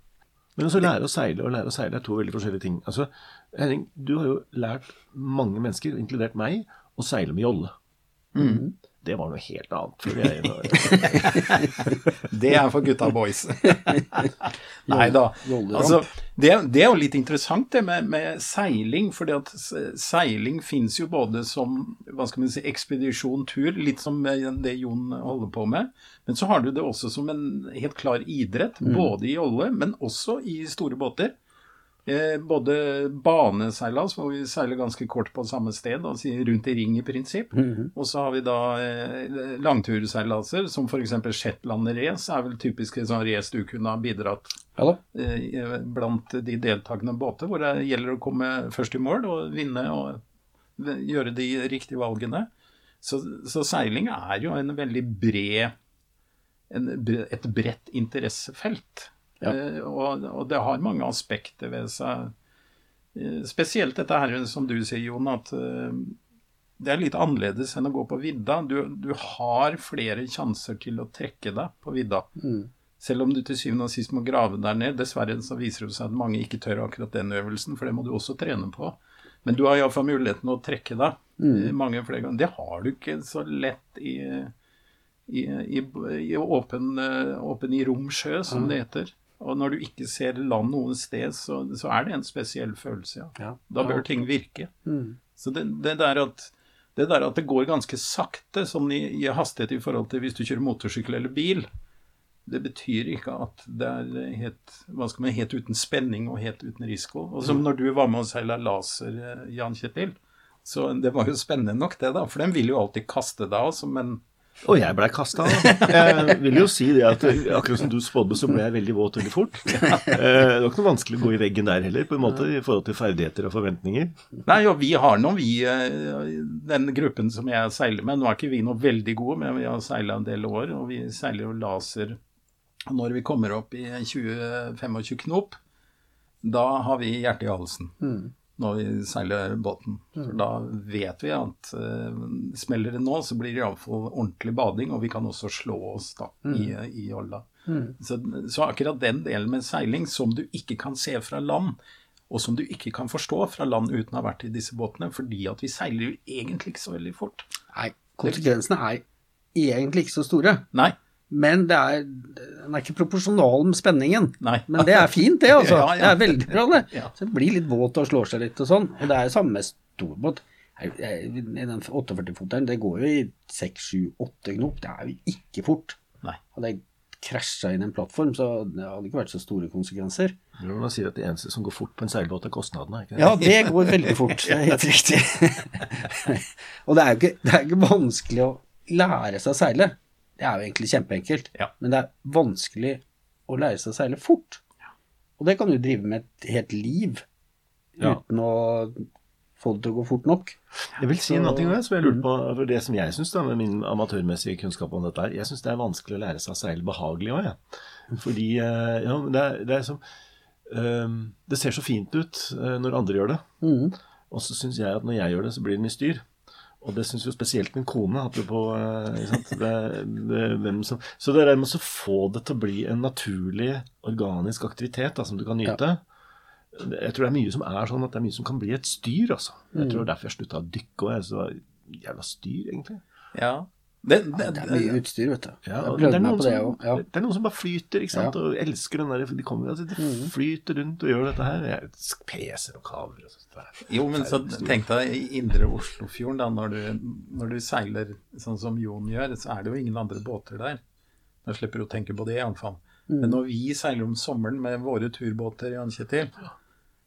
Men også lære å seile og lære å seile er to veldig forskjellige ting. Altså, Henning, du har jo lært mange mennesker, inkludert meg, å seile med jolle. Mm. Det var noe helt annet. Det er for gutta boys. Nei da. Altså, det, det er jo litt interessant det med, med seiling, for seiling fins jo både som hva skal man si, ekspedisjon, tur, litt som det Jon holder på med. Men så har du det også som en helt klar idrett, både i jolle, men også i store båter. Eh, både baneseilas, hvor vi seiler ganske kort på samme sted, altså rundt i ring i prinsipp. Og så har vi da eh, langturseilaser, som f.eks. Shetland Race er vel typisk sånn race du kunne ha bidratt Ja eh, blant de deltakende båter, hvor det gjelder å komme først i mål og vinne og gjøre de riktige valgene. Så, så seiling er jo en veldig bred en, et bredt interessefelt. Ja. Eh, og, og det har mange aspekter ved seg. Eh, spesielt dette her som du sier, Jon, at eh, det er litt annerledes enn å gå på vidda. Du, du har flere sjanser til å trekke deg på vidda. Selv om du til syvende og sist må grave der ned. Dessverre så viser det seg at mange ikke tør akkurat den øvelsen, for det må du også trene på. Men du har iallfall muligheten å trekke deg mm. mange flere ganger. Det har du ikke så lett i, i, i, i åpen, åpen i rom sjø, som det heter. Og når du ikke ser land noe sted, så, så er det en spesiell følelse, ja. Ja. Da bør ting virke. Mm. Så det, det, der at, det der at det går ganske sakte sånn i, i hastighet i forhold til hvis du kjører motorsykkel eller bil, det betyr ikke at det er helt, man, helt uten spenning og helt uten risiko. Og som når du var med og seila laser, eh, Jan Kjetil, så det var jo spennende nok det, da. For den vil jo alltid kaste deg av men en og jeg blei kasta av. Jeg vil jo si det at akkurat som du spådde, så ble jeg veldig våt veldig fort. Eh, Det var ikke noe vanskelig å gå i veggen der heller, på en måte, i forhold til ferdigheter og forventninger. Nei, og vi har nå, vi, eh, den gruppen som jeg seiler med, nå er ikke vi noe veldig gode, men vi har seila en del år, og vi seiler jo laser når vi kommer opp i 20-25 knop. Da har vi hjertet i halsen når vi seiler båten. For da vet vi at uh, smeller det nå, så blir det iallfall ordentlig bading, og vi kan også slå oss da i, i jolla. Så, så akkurat den delen med seiling som du ikke kan se fra land, og som du ikke kan forstå fra land uten å ha vært i disse båtene, fordi at vi seiler jo egentlig ikke så veldig fort. Nei, konsekvensene er egentlig ikke så store. Nei. Men det er, den er ikke proporsjonal med spenningen. Nei. Men det er fint, det. altså. Ja, ja. Det er veldig bra, det. Ja. Så det blir litt våt og slår seg litt og sånn. Og det er jo samme med storbåt. I den 48-foteren, det går jo i 6-7-8 knop. Det er jo ikke fort. Nei. Hadde jeg krasja inn i en plattform, så det hadde ikke vært så store konsekvenser. Man sier at det eneste som går fort på en seilbåt, er kostnadene. Ikke det? Ja, det går veldig fort. Det er helt riktig. og det er jo ikke, det er ikke, vanskelig å lære seg å seile. Det er jo egentlig kjempeenkelt. Ja. Men det er vanskelig å lære seg å seile fort. Og det kan du drive med et helt liv uten å få det til å gå fort nok. Jeg vil si en annen ting som jeg lurte på, for det som jeg syns med min amatørmessige kunnskap om dette er, jeg syns det er vanskelig å lære seg å seile behagelig òg, jeg. Ja. Fordi eh, ja, det, er, det, er som, um, det ser så fint ut uh, når andre gjør det. Mm. Og så syns jeg at når jeg gjør det, så blir det mye styr. Og det syns jo spesielt min kone, apropos uh, det, det, som, Så det der med å få det til å bli en naturlig, organisk aktivitet da, som du kan nyte, ja jeg tror det er mye som er sånn at det er mye som kan bli et styr, altså. Jeg tror det er derfor jeg slutta å dykke òg. Så jævla styr, egentlig. Ja. Det, det, det, er mye utstyr, vet du. Ja, det, er noen som, ja. det er noen som bare flyter, ikke sant, og elsker den der De kommer, altså, de mm. flyter rundt og gjør dette her. Jeg peser og kaver og sånt. Jo, men så tenk deg i indre Oslofjorden, da, når du, når du seiler sånn som Jon gjør, så er det jo ingen andre båter der. Da slipper du å tenke på det, iallfall. Mm. Men når vi seiler om sommeren med våre turbåter, Jan Kjetil,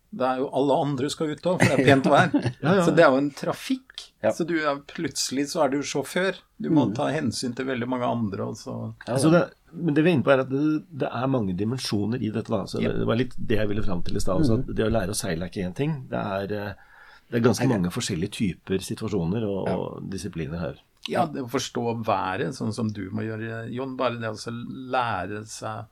det er jo alle andre skal ut òg, for det er pent vær. ja, ja. Så det er jo en trafikk. Ja. Så er, plutselig så er du sjåfør. Du må mm. ta hensyn til veldig mange andre. Også. Altså det, men det vi er inne på er at det, det, er mange dimensjoner i dette. Så det, var litt det jeg ville fram til i stad. Mm. Det å lære å seile er ikke én ting. Det er, eh, det er ganske mange forskjellige typer situasjoner og, og disipliner her. Ja, det å forstå været, sånn som du må gjøre, Jon. Bare det å lære seg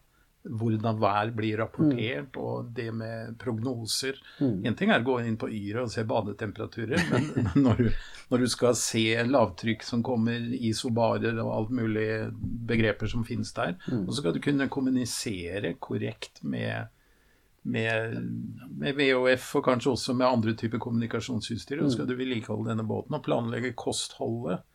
hvordan vær blir rapportert, mm. og det med prognoser. Mm. En ting er å gå inn på Yra og se badetemperaturer, men når du, når du, skal se lavtrykk som kommer, isobarer og alt mulig begreper som finnes der, mm. og så skal du kunne kommunisere korrekt med, med, med VHF og kanskje også med andre typer kommunikasjonsutstyr, og så skal mm. du vedlikeholde denne båten og planlegge kostholdet.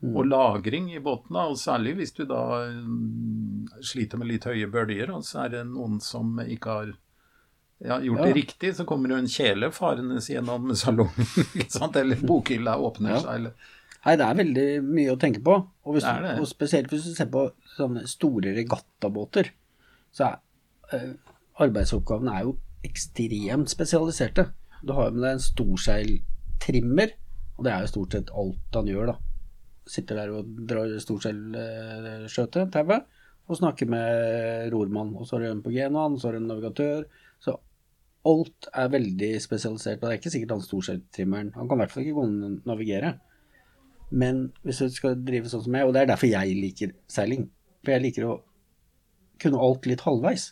Og lagring i båten, og særlig hvis du da mm, sliter med litt høye bølger, og så er det noen som ikke har ja, gjort ja. det riktig, så kommer jo en kjele farende gjennom salongen, eller bokhylla åpner ja. seg. eller... Nei, det er veldig mye å tenke på. Og, hvis, det det. og spesielt hvis du ser på sånne store regattabåter, så er eh, arbeidsoppgavene er jo ekstremt spesialiserte. Du har jo med deg en storseiltrimmer, og det er jo stort sett alt han gjør, da sitter der og drar storseilskjøtet, tauet, og snakker med rormann. Og så har du en på genoen, så har du en navigatør. Så alt er veldig spesialisert. Og det er ikke sikkert han storseiltrimmeren Han kan i hvert fall ikke gå inn og navigere. Men hvis du skal drive sånn som jeg, og det er derfor jeg liker seiling For jeg liker å kunne alt litt halvveis.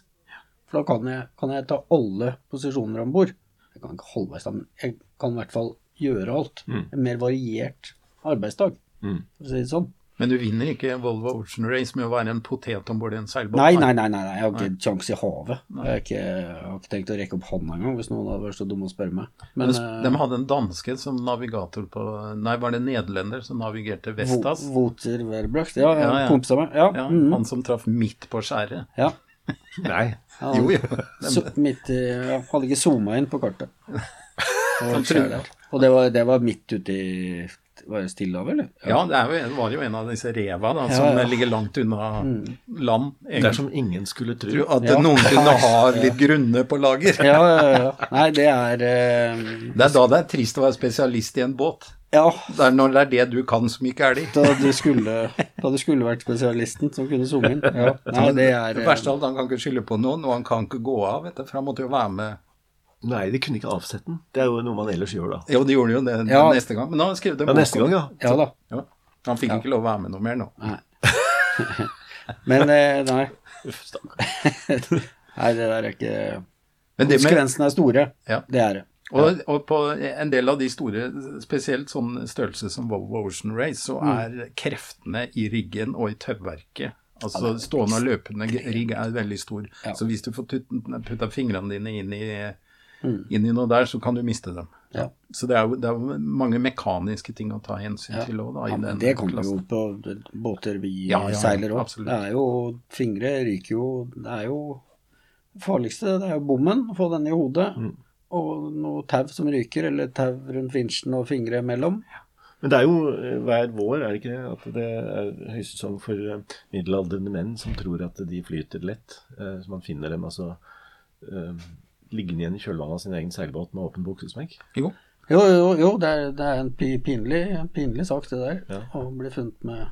For da kan jeg, kan jeg ta alle posisjoner om bord. Jeg kan ikke halvveis, men jeg kan i hvert fall gjøre alt. Mm. En mer variert arbeidsdag. Mm. for å si det sånn. Men du vinner ikke Volvo Ocean Race med å være en potet om bord i en seilbåt? Nei, nei, nei, nei, jeg har ikke kjangs i havet. Jeg har, ikke, jeg har, ikke, tenkt å rekke opp hånda engang hvis noen hadde vært så dum å spørre meg. Men, Men de eh, hadde en danske som navigator på Nei, var det nederlender som navigerte Vestas? Woter Verbracht, ja, ja, ja. kompisa meg. Ja. ja mm. Han som traff midt på skjæret. Ja. nei. Ja, jo, jo. Så, midt i ja, Hadde ikke zooma inn på kartet. Og, og det, var, det var midt ute i var det Stillehavet, eller? Ja, ja det jo, var jo en av disse reva da, som ja, ja. ligger langt unna mm. land. Det er som ingen skulle tro. At noen kunne ha litt grunne på lager. ja, ja, ja. Nei, det er uh, Det er da det er trist å være spesialist i en båt. Ja. Det er når det er det du kan som ikke er de. Da du skulle, da du skulle vært spesialisten som kunne sunget. Ja. Nei, det er Det verste av alt, han kan ikke skylde på noen, og han kan ikke gå av, vet du, for han måtte jo være med Nei, de kunne ikke avsette den. Det er jo noe man ellers gjør, da. Jo, de gjorde jo det ja. neste gang. Men da skrev han skrevet en bok. Ja, neste gang, ja. ja da. Ja. Han fikk ja. ikke lov å være med noe mer nå. Nei. Men eh, nei. Uff, stakkar. nei, det der er ikke Konsekvensene er store. Ja. Det er det. Og, og, på en del av de store, spesielt sånn størrelse som Volvo Ocean Race, så mm. er mm. kreftene i riggen og i tauverket Altså stående og løpende rigg er veldig stor. Ja. Så hvis du får putta fingrene dine inn i mm. inn i noe der, så kan du miste dem. Ja. Så det er, jo, det er, jo, mange mekaniske ting å ta hensyn ja. til òg. Ja, det kommer jo på båter vi seiler òg. Det er jo Fingre ryker jo Det er jo det farligste, det er jo bommen, å få den i hodet. Mm. Og noe tau som ryker, eller tau rundt vinsjen og fingre mellom. Men det er jo eh, hver vår, er det ikke det? At det er høysesong for eh, middelaldrende menn som tror at de flyter lett. Eh, så man finner dem altså liggende igjen i kjølvannet av sin egen seilbåt med åpen buksesmekk? Jo. Jo, jo, jo det, er, det, er, en pinlig, pinlig sak, det der. Ja. Å bli funnet med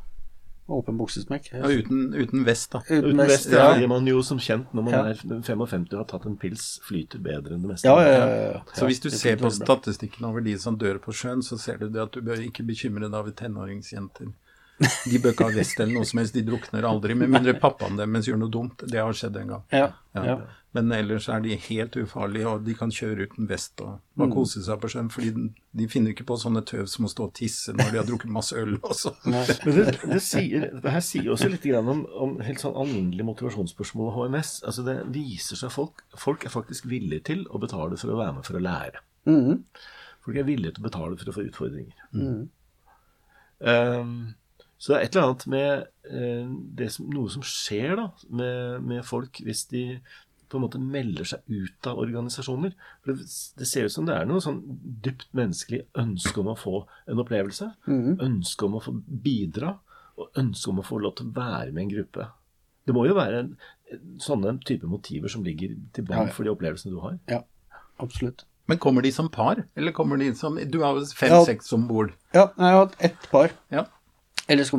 åpen buksesmekk. Ja, uten, uten, vest, da. Uten, uten vest, ja. ja. man jo som kjent når man ja. er 55 og har tatt en pils, flyter bedre enn det meste. Ja, ja, ja, Så hvis du ser på statistikken over de som dør på sjøen, så ser du det at du bør ikke bekymre deg over tenåringsjenter. De bør ikke ha vest eller noe som helst, de drukner aldri. Med mindre pappaen deres gjør noe dumt. Det har skjedd en gang. Ja, ja. Men ellers er de helt ufarlige, og de kan kjøre uten vest og bare mm. kose seg på sjøen. fordi de finner ikke på sånne tøv som å stå og tisse når de har drukket masse øl også. Men det, det, sier, det, her sier også litt om, om helt sånn alminnelig motivasjonsspørsmål og HMS. Altså Det viser seg folk Folk er faktisk villige til å betale for å være med for å lære. Mm. Folk er villige til å betale for å få utfordringer. Mm. Um, så det er et eller annet med eh, som, noe som skjer da, med, med, folk hvis de på en måte melder seg ut av organisasjoner. For det, det ser ut som det er noe sånn dypt menneskelig ønske om å få en opplevelse. Mm. Ønske om å få bidra, og ønske om å få lov til å være med en gruppe. Det må jo være en, sånne type motiver som ligger til bånn ja, ja. for de opplevelsene du har. Ja, absolutt. Men kommer de som par, eller kommer de som Du har jo fem-seks om bord. Ja, jeg har hatt ett par. Ja. Eller så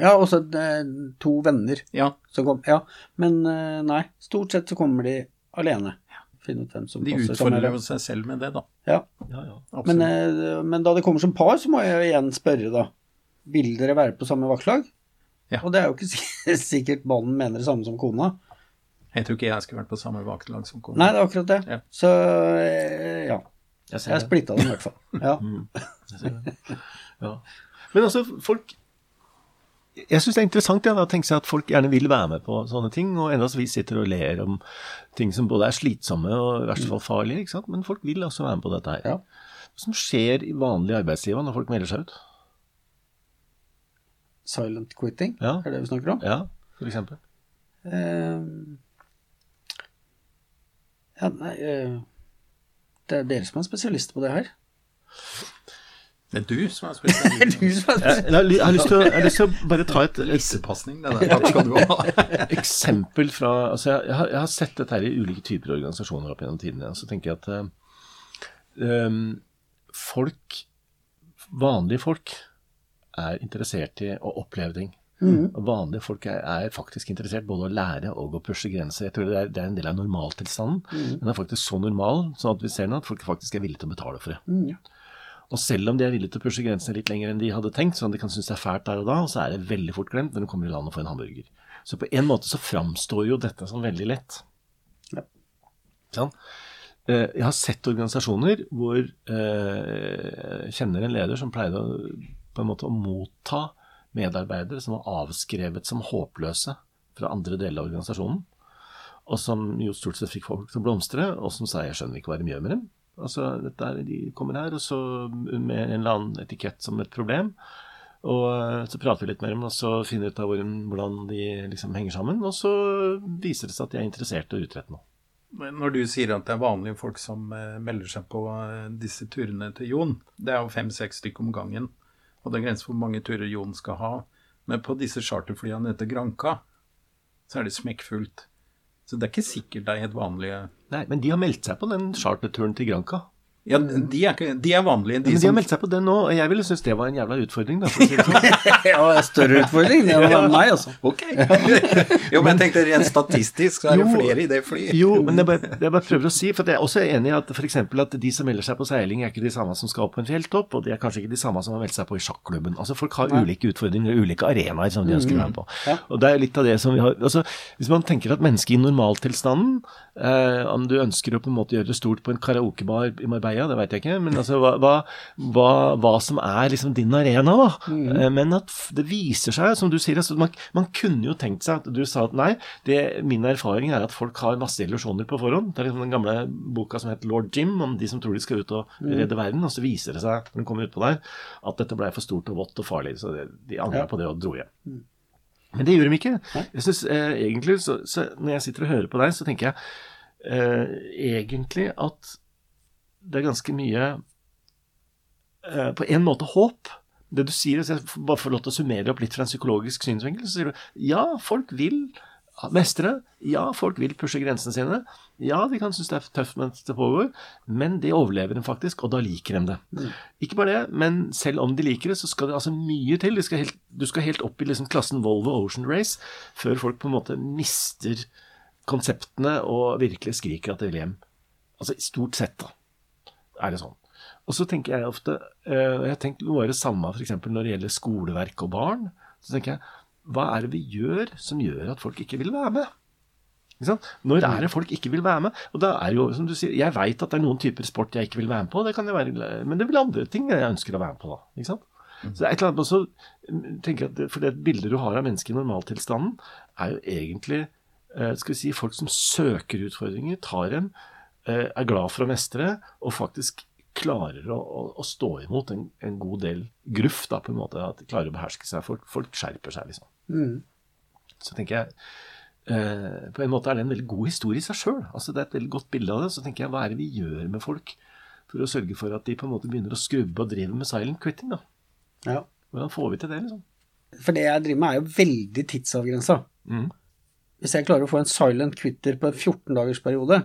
Ja, og så to venner. Ja. Kom, ja. Men eh, nei, stort sett så kommer de alene. Finne ut hvem som de utfordrer seg selv med det, da. Ja. ja, ja men, eh, men, da det kommer som par, så må jeg igjen spørre, da. Vil dere være på samme vaktlag? Ja. Og det er jo ikke sikkert mannen mener det samme som kona. Jeg tror ikke jeg skulle vært på samme vaktlag som kona. Nei, det er akkurat det. Ja. Så ja. Jeg, jeg splitta dem i hvert fall. Ja. Mm. ja. Men altså, folk jeg syns det er interessant ja, å tenke seg at folk gjerne vil være med på sånne ting. Og enda så vi sitter og ler om ting som både er slitsomme og i verste fall farlige. ikke sant? Men folk vil altså være med på dette her. Ja. Hva som skjer i vanlige arbeidsliv når folk melder seg ut? Silent quitting, ja. er det vi snakker om? Ja, for eksempel. Uh, ja, nei uh, Det er dere som er spesialister på det her. Det er du som har spilt den. du som har spilt den. Jeg, jeg, har lyst til å, jeg har lyst til å bare ta et, ha. eksempel fra altså jeg, jeg, har, jeg, har, sett dette her i ulike typer organisasjoner opp gjennom tidene. Og så tenker jeg at um, folk, vanlige folk, er interessert i å oppleve ting. Mm. Vanlige folk er, er, faktisk interessert både å lære og å pushe grenser. Jeg tror det er, det er en del av normaltilstanden. Mm. Den er faktisk så normal sånn at vi ser nå at folk faktisk er villige til å betale for det. Mm. Og selv om de er villige til å pushe grensene litt lenger enn de hadde tenkt, sånn at de kan synes det er fælt der og da, så er det veldig fort glemt når du kommer i land og får en hamburger. Så på en måte så framstår jo dette som veldig lett. Ja. Sånn. Eh, jeg har sett organisasjoner hvor eh, jeg kjenner en leder som pleide å, på en måte å motta medarbeidere som var avskrevet som håpløse fra andre deler av organisasjonen, og som jo stort sett fikk folk til å blomstre, og som sa 'jeg skjønner ikke hva de gjør med dem'. Altså, er, De kommer her og så med en eller annen etikett som et problem. Og eh, Så prater vi litt med dem og så finner vi ut av hvordan de liksom henger sammen. Og så viser det seg at de er interessert i å utrette noe. Men når du sier at det er vanlige folk som eh, melder seg på eh, disse turene til Jon, det er jo fem-seks stykker om gangen, og det er grenser for hvor mange turer Jon skal ha. Men på disse charterflyene etter Granka, så er det smekkfullt. Så det er ikke sikkert det er helt vanlige Nei, men de har meldt seg på den charterturen til Granca. Ja, de er, ikke, de er vanlige. De, ja, men de har meldt seg på den nå, og jeg ville synes det var en jævla utfordring. Da, for å si det sånn. ja, større utfordring enn meg, altså. Ok. jo, men jeg tenkte rent statistisk, så er det flere i det flyet. Jo, men jeg bare, jeg bare, prøver å si, for jeg er også enig i at f.eks. at de som melder seg på seiling, er ikke de samme som skal opp på en fjelltopp, og de er kanskje ikke de samme som har meldt seg på i sjakklubben. Altså Folk har ulike utfordringer og ulike arenaer som de ønsker å være på. Mm. Og det er litt av det som vi har altså, Hvis man tenker at mennesket i normaltilstanden, eh, om du ønsker å på en måte gjøre det stort på en karaokebar i Marbella, det veit jeg ikke, men altså hva, hva, hva, som er liksom din arena, da. Mm. Men at det viser seg, som du sier altså, man, man, kunne jo tenkt seg at du sa at nei, det, min erfaring er at folk har masse illusjoner på forhånd. Det er liksom den gamle boka som heter Lord Jim, om de som tror de skal ut og mm. redde verden. Og så viser det seg, når de kommer utpå der, at dette blei for stort og vått og farlig. Så det, de angra på det og dro hjem. Mm. Men det gjorde de ikke. Jeg synes, eh, egentlig, så, så, Når jeg sitter og hører på deg, så tenker jeg eh, egentlig at det er ganske mye eh, På en måte håp. Det du sier, hvis jeg bare får lov til å summere opp litt fra en psykologisk synsvinkel, så sier du ja, folk vil mestre. Ja, folk vil pushe grensene sine. Ja, de kan synes det er tøft mens det pågår, men det overlever de faktisk, og da liker de det. Mm. Ikke bare det, men selv om de liker det, så skal det altså mye til. Skal helt, du skal helt opp i liksom klassen Volvo Ocean Race før folk på en måte mister konseptene og virkelig skriker at de vil hjem. Altså stort sett, da, er det sånn. Og så tenker jeg ofte eh, Jeg har noe av det samme f.eks. når det gjelder skoleverk og barn. Så tenker jeg hva er det vi gjør som gjør at folk ikke vil være med? Når er det folk ikke vil være med? Og da er jo, som du sier, Jeg veit at det er noen typer sport jeg ikke vil være med på, det kan jeg være, men det vil andre ting jeg ønsker å være med på. da, ikke sant? Så er et eller annet også, tenker at For det bildet du har av mennesket i normaltilstanden, er jo egentlig eh, skal vi si, folk som søker utfordringer, tar eh, er glad for å mestre og faktisk klarer å, å, å stå imot en, en, god del gruff, da, på en måte, at de klarer å beherske seg. Folk, folk skjerper seg, liksom. Mm. Så tenker jeg eh, På en måte er det en veldig god historie i seg sjøl. Altså, det er et veldig godt bilde av det. Så tenker jeg, hva er det vi gjør med folk for å sørge for at de på en måte begynner å skrubbe og drive med silent quitting? da? Ja. Hvordan får vi til det, liksom? For det jeg driver med, er jo veldig tidsavgrensa. Mm. Hvis jeg klarer å få en silent quitter på en 14 dagers periode,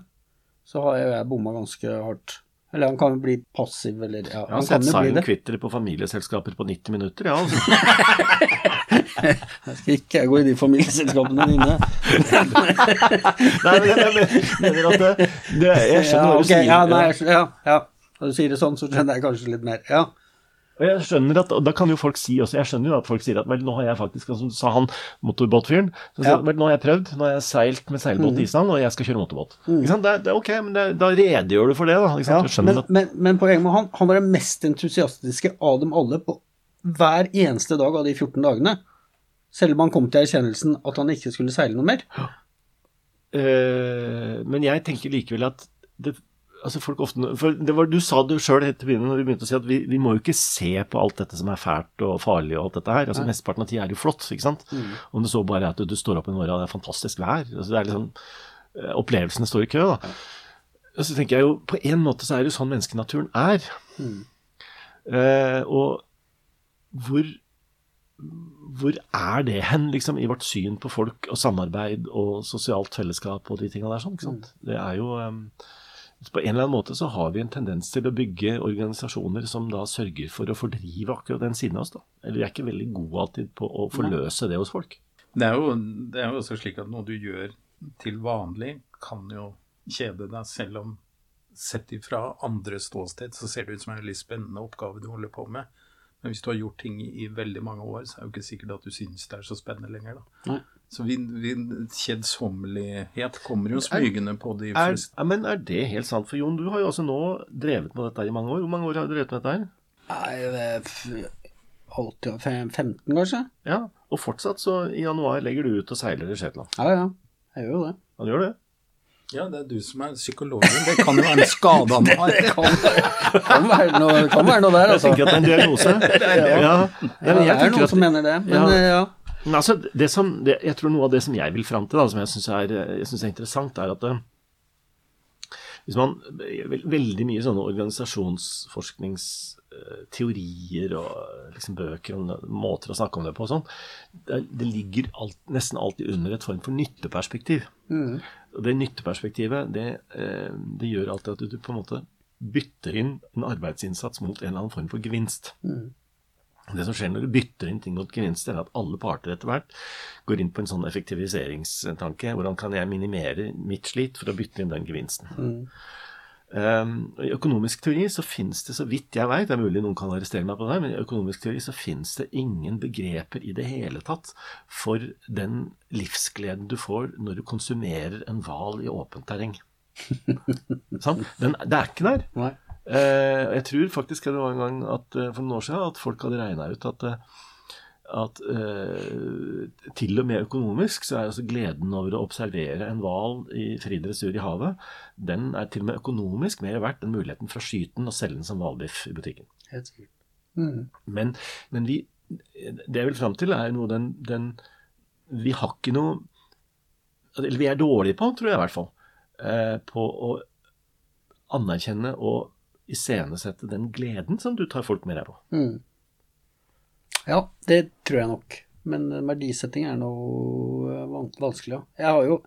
så har jeg bomma ganske hardt. Eller han kan jo bli passiv, eller ja, Jeg har sett silent quittere på familieselskaper på 90 minutter, ja. Altså. jeg skal ikke gå i de familieselskapene dine. nei, men jeg mener at det, det, Jeg skjønner hva du sier. Ja, nei, ja, ja. Når du sier det sånn, så skjønner jeg kanskje litt mer. Ja. Og jeg skjønner at, og Da kan jo folk si også, jeg skjønner jo at folk sier at vel, nå har jeg faktisk, som sa han motorbåtfyren, så sier ja. vel, nå har jeg prøvd, nå har jeg seilt med seilbåt i mm. Island, og jeg skal kjøre motorbåt. Mm. Ikke sant? Det, det, er ok, men det, da redegjør du for det, da. Ja, men, men, men, poenget med han, han var den mest entusiastiske av dem alle på hver eneste dag av de 14 dagene. Selv om han kom til erkjennelsen at han ikke skulle seile noe mer. Uh, men jeg tenker likevel at det, altså folk ofte, for det var, Du sa det sjøl helt til begynnelsen når vi begynte å si at vi, vi, må jo ikke se på alt dette som er fælt og farlig og alt dette her. altså Mesteparten av tida er jo flott. ikke sant? Mm. Om det så bare er at du, du står opp en morgen og det er fantastisk vær. altså det er liksom, eh, Opplevelsene står i kø. da. Og så tenker jeg jo, På en måte så er det jo sånn menneskenaturen er. Mm. Eh, og hvor hvor er det hen, liksom, i vårt syn på folk og samarbeid og sosialt fellesskap og de tinga der? sånn, ikke sant? Mm. Det er jo um, på en eller annen måte så har vi en tendens til å bygge organisasjoner som da sørger for å fordrive akkurat den siden av oss. da. Eller vi er ikke veldig gode alltid på å forløse det hos folk. Det er, jo, det er jo også slik at noe du gjør til vanlig, kan jo kjede deg, selv om sett ifra andre ståsted så ser det ut som en veldig spennende oppgave du holder på med. Men hvis du har gjort ting i veldig mange år, så er det jo ikke sikkert at du synes det er så spennende lenger. da. Nei. Så kjedsommelighet kommer jo smygende på de fleste. Er, men er det helt sant? For Jon, du har jo også nå drevet med dette i mange år. Hvor mange år har du drevet med dette her? Nei, 15 kanskje. Ja, Og fortsatt så i januar legger du ut og seiler i Shetland. Ja, ja. Jeg gjør jo det. Han gjør det? Ja, det er du som er psykologen. Det kan jo være en skade han har. Det kan, kan, være noe, kan være noe der, altså. Jeg tenker at det er en diagnose. ja, ja. ja, det er noen som mener det. Men ja. Eh, altså, det som, det, jeg tror noe av det som jeg vil fram til, da, som jeg syns er, er, interessant, er at det, hvis man, Veldig mye sånne organisasjonsforskningsteorier og liksom bøker og måter å snakke om det på og sånn, det, det, ligger alt, nesten alltid under et form for nytteperspektiv. Mm. Og det nytteperspektivet, det, eh, det, gjør alltid at du på en måte bytter inn en arbeidsinnsats mot en eller annen form for gevinst. Mm. Det som skjer når du bytter inn ting mot gevinster, er at alle parter etter hvert går inn på en sånn effektiviseringstanke. Hvordan kan jeg minimere mitt slit for å bytte inn den gevinsten? Mm. Um, I økonomisk teori så finnes det, så vidt jeg veit, det er mulig noen kan arrestere meg på det, men i økonomisk teori så finnes det ingen begreper i det hele tatt for den livsgleden du får når du konsumerer en hval i åpent terreng. sånn? den, det er ikke der. Nei. Eh, jeg tror faktisk det var en gang at, eh, for noen år siden at folk hadde regna ut at, eh, at eh, til og med økonomisk så er altså gleden over å observere en hval i fri dressur i havet, den er til og med økonomisk mer verdt enn muligheten for å skyte den og selge den som hvalbiff i butikken. Helt sikkert. Mm. Men, men vi, det jeg vil fram til, er noe den, den Vi har ikke noe Eller vi er dårlige på, tror jeg i hvert fall, eh, på å anerkjenne og iscenesette den gleden som du tar folk med deg på. Mm. Ja, det tror jeg nok. Men verdisetting er noe vanskelig, ja. Jeg har jo,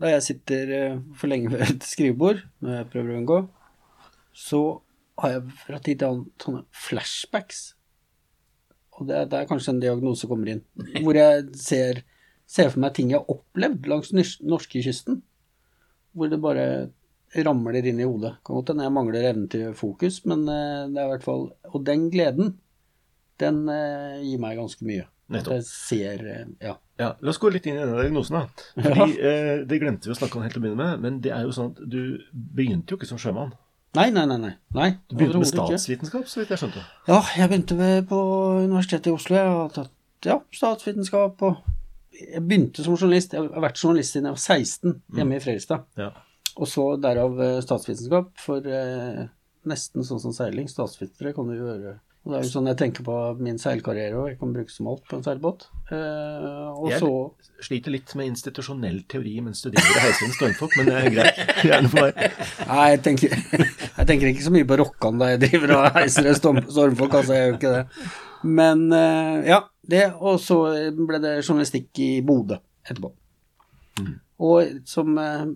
da jeg sitter for lenge ved et skrivebord, når jeg prøver å unngå, så har jeg fra tid til annen sånne flashbacks. Og det, det, er kanskje en diagnose kommer inn. Hvor jeg ser, ser for meg ting jeg har opplevd langs norskekysten. Hvor det bare ramler inn i hodet. Kan godt hende jeg mangler evnen til fokus, men eh, det er i hvert fall Og den gleden, den eh, gir meg ganske mye. Nettopp. Jeg ser eh, ja. ja. La oss gå litt inn i denne diagnosen, da. Fordi, ja. eh, Det glemte vi å snakke om helt til å begynne med, men det er jo sånn at du begynte jo ikke som sjømann. Nei, nei, nei. nei. du begynte med statsvitenskap, så vidt jeg skjønte? Ja, jeg begynte med på Universitetet i Oslo. Jeg har tatt ja, statsvitenskap og Jeg begynte som journalist. Jeg har vært journalist siden jeg var 16, hjemme mm. i Fredrikstad. Ja. Og så derav eh, statsvitenskap, for eh, nesten sånn som seiling. Statsvitere kan du gjøre og det er jo sånn jeg tenker på min seilkarriere òg. Jeg kan bruke som alt på en seilbåt. Eh, og jeg så sliter litt med institusjonell teori mens du driver og heiser inn stormfolk, men det er greit. Gjerne for meg. Nei, jeg tenker, jeg tenker, ikke så mye på Rokkan da jeg driver og heiser en stormfolk, altså. Jeg gjør ikke det. Men eh, ja, det. Og så ble det journalistikk i Bodø etterpå. Mm. Og som eh,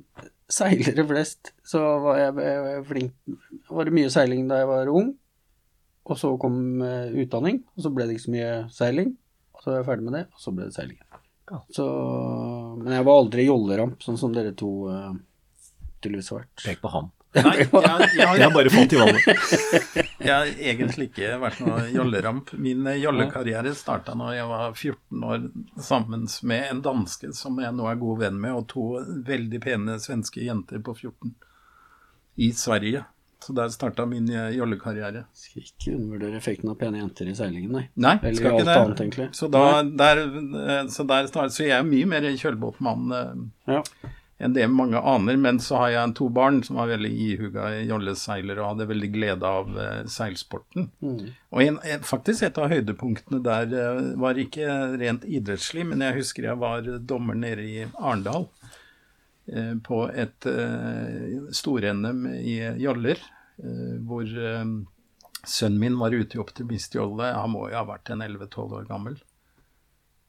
seilere flest så var jeg, jeg flink Var det mye seiling da jeg var ung. Og så kom uh, utdanning, og så ble det ikke så mye seiling. Og så var jeg ferdig med det, og så ble det seiling. Så, men jeg var aldri jolleramp, sånn som dere to uh, tydeligvis har vært. Pek på ham. Nei, jeg, jeg, jeg, har bare falt i vannet. jeg har egentlig ikke vært noe jolleramp. Min jollekarriere starta når jeg var 14 år sammen med en danske som jeg nå er god venn med, og to veldig pene svenske jenter på 14 i Sverige. Så der starta min jollekarriere. Skal ikke undervurdere effekten av pene jenter i seilingen, nei. Nei, Eller skal ikke det. Annet, egentlig. Så, da, der, eh, så, der start, så jeg er mye mer kjølbåtmann eh, ja. Enn det mange aner. Men så har jeg to barn som var veldig ihuga jolleseilere og hadde veldig glede av eh, seilsporten. Mm. Og en, faktisk et av høydepunktene der eh, var ikke rent idrettslig, men jeg husker jeg var dommer nede i Arendal. Eh, på et uh, stor-NM i joller, uh, hvor sønnen min var ute i optimistjolle. Han må jo ha vært en 11-12 år gammel.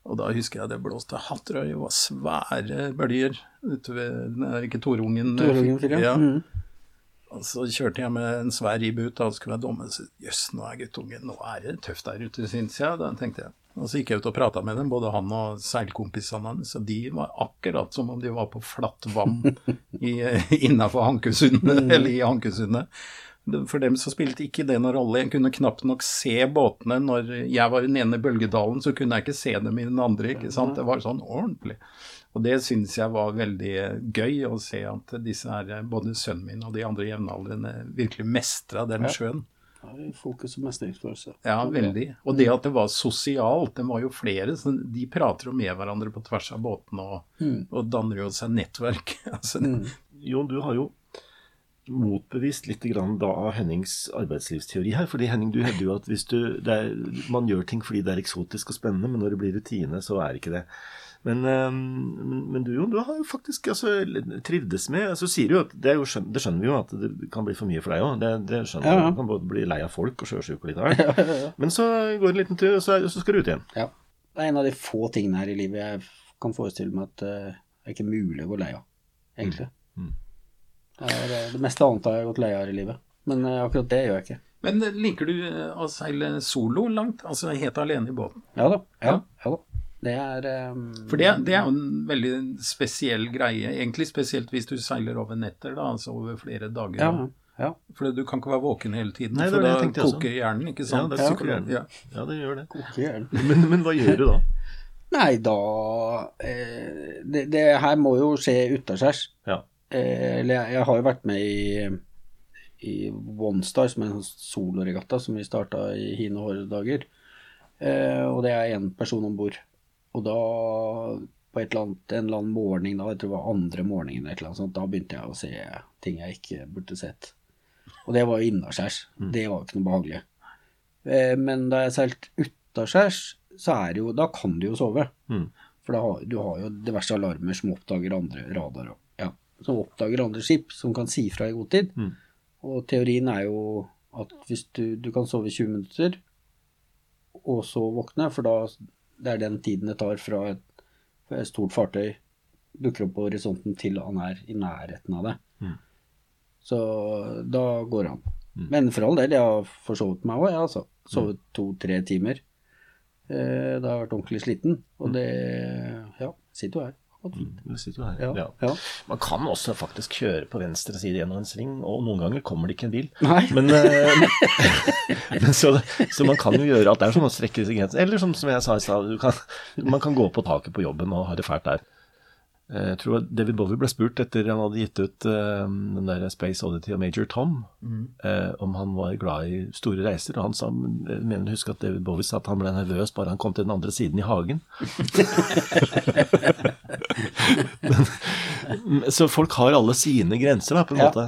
Og da husker jeg det blåste hatterøy og var svære bølger ute ved er ikke Torungen. Torungen ja. Mm. Og så kjørte jeg med en svær ribb ut, og skulle være domme. Jøss, nå er guttungen Nå er det tøft der ute, syns jeg. Da tenkte jeg. Og så gikk jeg ut og prata med dem, både han og seilkompisene hans. Og de var akkurat som om de var på flatt vann innafor Hankesundet, mm. eller i Hankesundet. For dem så spilte ikke det noen rolle. Jeg kunne knapt nok se båtene. Når jeg var i den ene bølgedalen, så kunne jeg ikke se dem i den andre. ikke sant? Det var sånn ordentlig. Og det syns jeg var veldig gøy å se at disse her, både sønnen min og de andre jevnaldrende virkelig mestra den sjøen. Fokus og mestringsfølelse. Ja, veldig. Og det at det var sosialt. Det var jo flere. så De prater jo med hverandre på tvers av båtene og, mm. og danner jo seg nettverk. altså, mm. Jon, du har jo motbevist litt grann da av Hennings arbeidslivsteori her. fordi Henning, du hevder jo at hvis du, er, man gjør ting fordi det er eksotisk og spennende, men når det blir rutine, så er det ikke det. Men, men, men du, du har jo faktisk altså, trivdes med altså, sier du at, det, jo skjønner, det, skjønner vi jo at det kan bli for mye for deg òg. Det, det, skjønner ja, ja. Du kan både bli lei av folk og sjøsjuk og litt av hvert. Ja, men så går det en liten tur, og så, så, skal du ut igjen. Ja. Det er en av de få tingene her i livet jeg kan forestille meg at uh, det er ikke mulig å gå lei av, egentlig. Mm. Mm. Det, eh, det, meste annet har jeg gått lei av i livet, men uh, akkurat det gjør jeg ikke. Men liker du å seile solo langt? Altså helt alene i båten? Ja da. Ja, ja da. Det er um, For det, det, er jo en veldig spesiell greie, egentlig spesielt hvis du seiler over netter, da, altså over flere dager. Ja, ja. For du kan ikke være våken hele tiden, Nei, for da koker hjernen, ikke sant? Ja, det, koker hjernen. Ja. ja, det gjør det. Men, men, hva gjør du da? Nei, da eh, det, det, her må jo skje utaskjærs. Ja. Eh, eller jeg, jeg, har jo vært med i i OneStar, som er en soloregatta som vi starta i hine hårde dager. Eh, og det er én person om bord. Og da, på et eller annet, en eller annen morgen, da, jeg tror det var andre morgenen, et eller annet sånt, da begynte jeg å se ting jeg ikke burde sett. Og det var jo innaskjærs. Mm. Det var jo ikke noe behagelig. Eh, men da jeg seilte utaskjærs, så er det jo Da kan du jo sove. Mm. For da, du har jo diverse alarmer som oppdager andre radarer. Som oppdager andre skip, som kan si fra i god tid. Mm. Og teorien er jo at hvis du, du kan sove i 20 minutter, og så våkne, for da det er den tiden det tar fra et, fra et stort fartøy dukker opp på horisonten til han er i nærheten av det. Mm. Så da går han. Mm. Men for all del, jeg har forsovet meg òg, jeg, altså. Sovet mm. to-tre timer. Eh, da har jeg vært ordentlig sliten. Og mm. det Ja, sitter jo her. Mm, ja, ja. Ja. Man kan også faktisk kjøre på venstre side gjennom en sving, og noen ganger kommer det ikke en bil. Men, uh, men så, så, man kan jo gjøre at det er som å strekke seg grensen. Eller som, som jeg sa i stad, man kan gå på taket på jobben og ha det fælt der. Eh, jeg tror David Bowie ble spurt etter han hadde gitt ut uh, den der Space Oddity og Major Tom, mm. uh, om han var glad i store reiser. Og han sa, mener husk at David Bowie sa at han ble nervøs bare han kom til den andre siden i hagen. Men, så folk har alle sine grenser, da, på en ja. måte.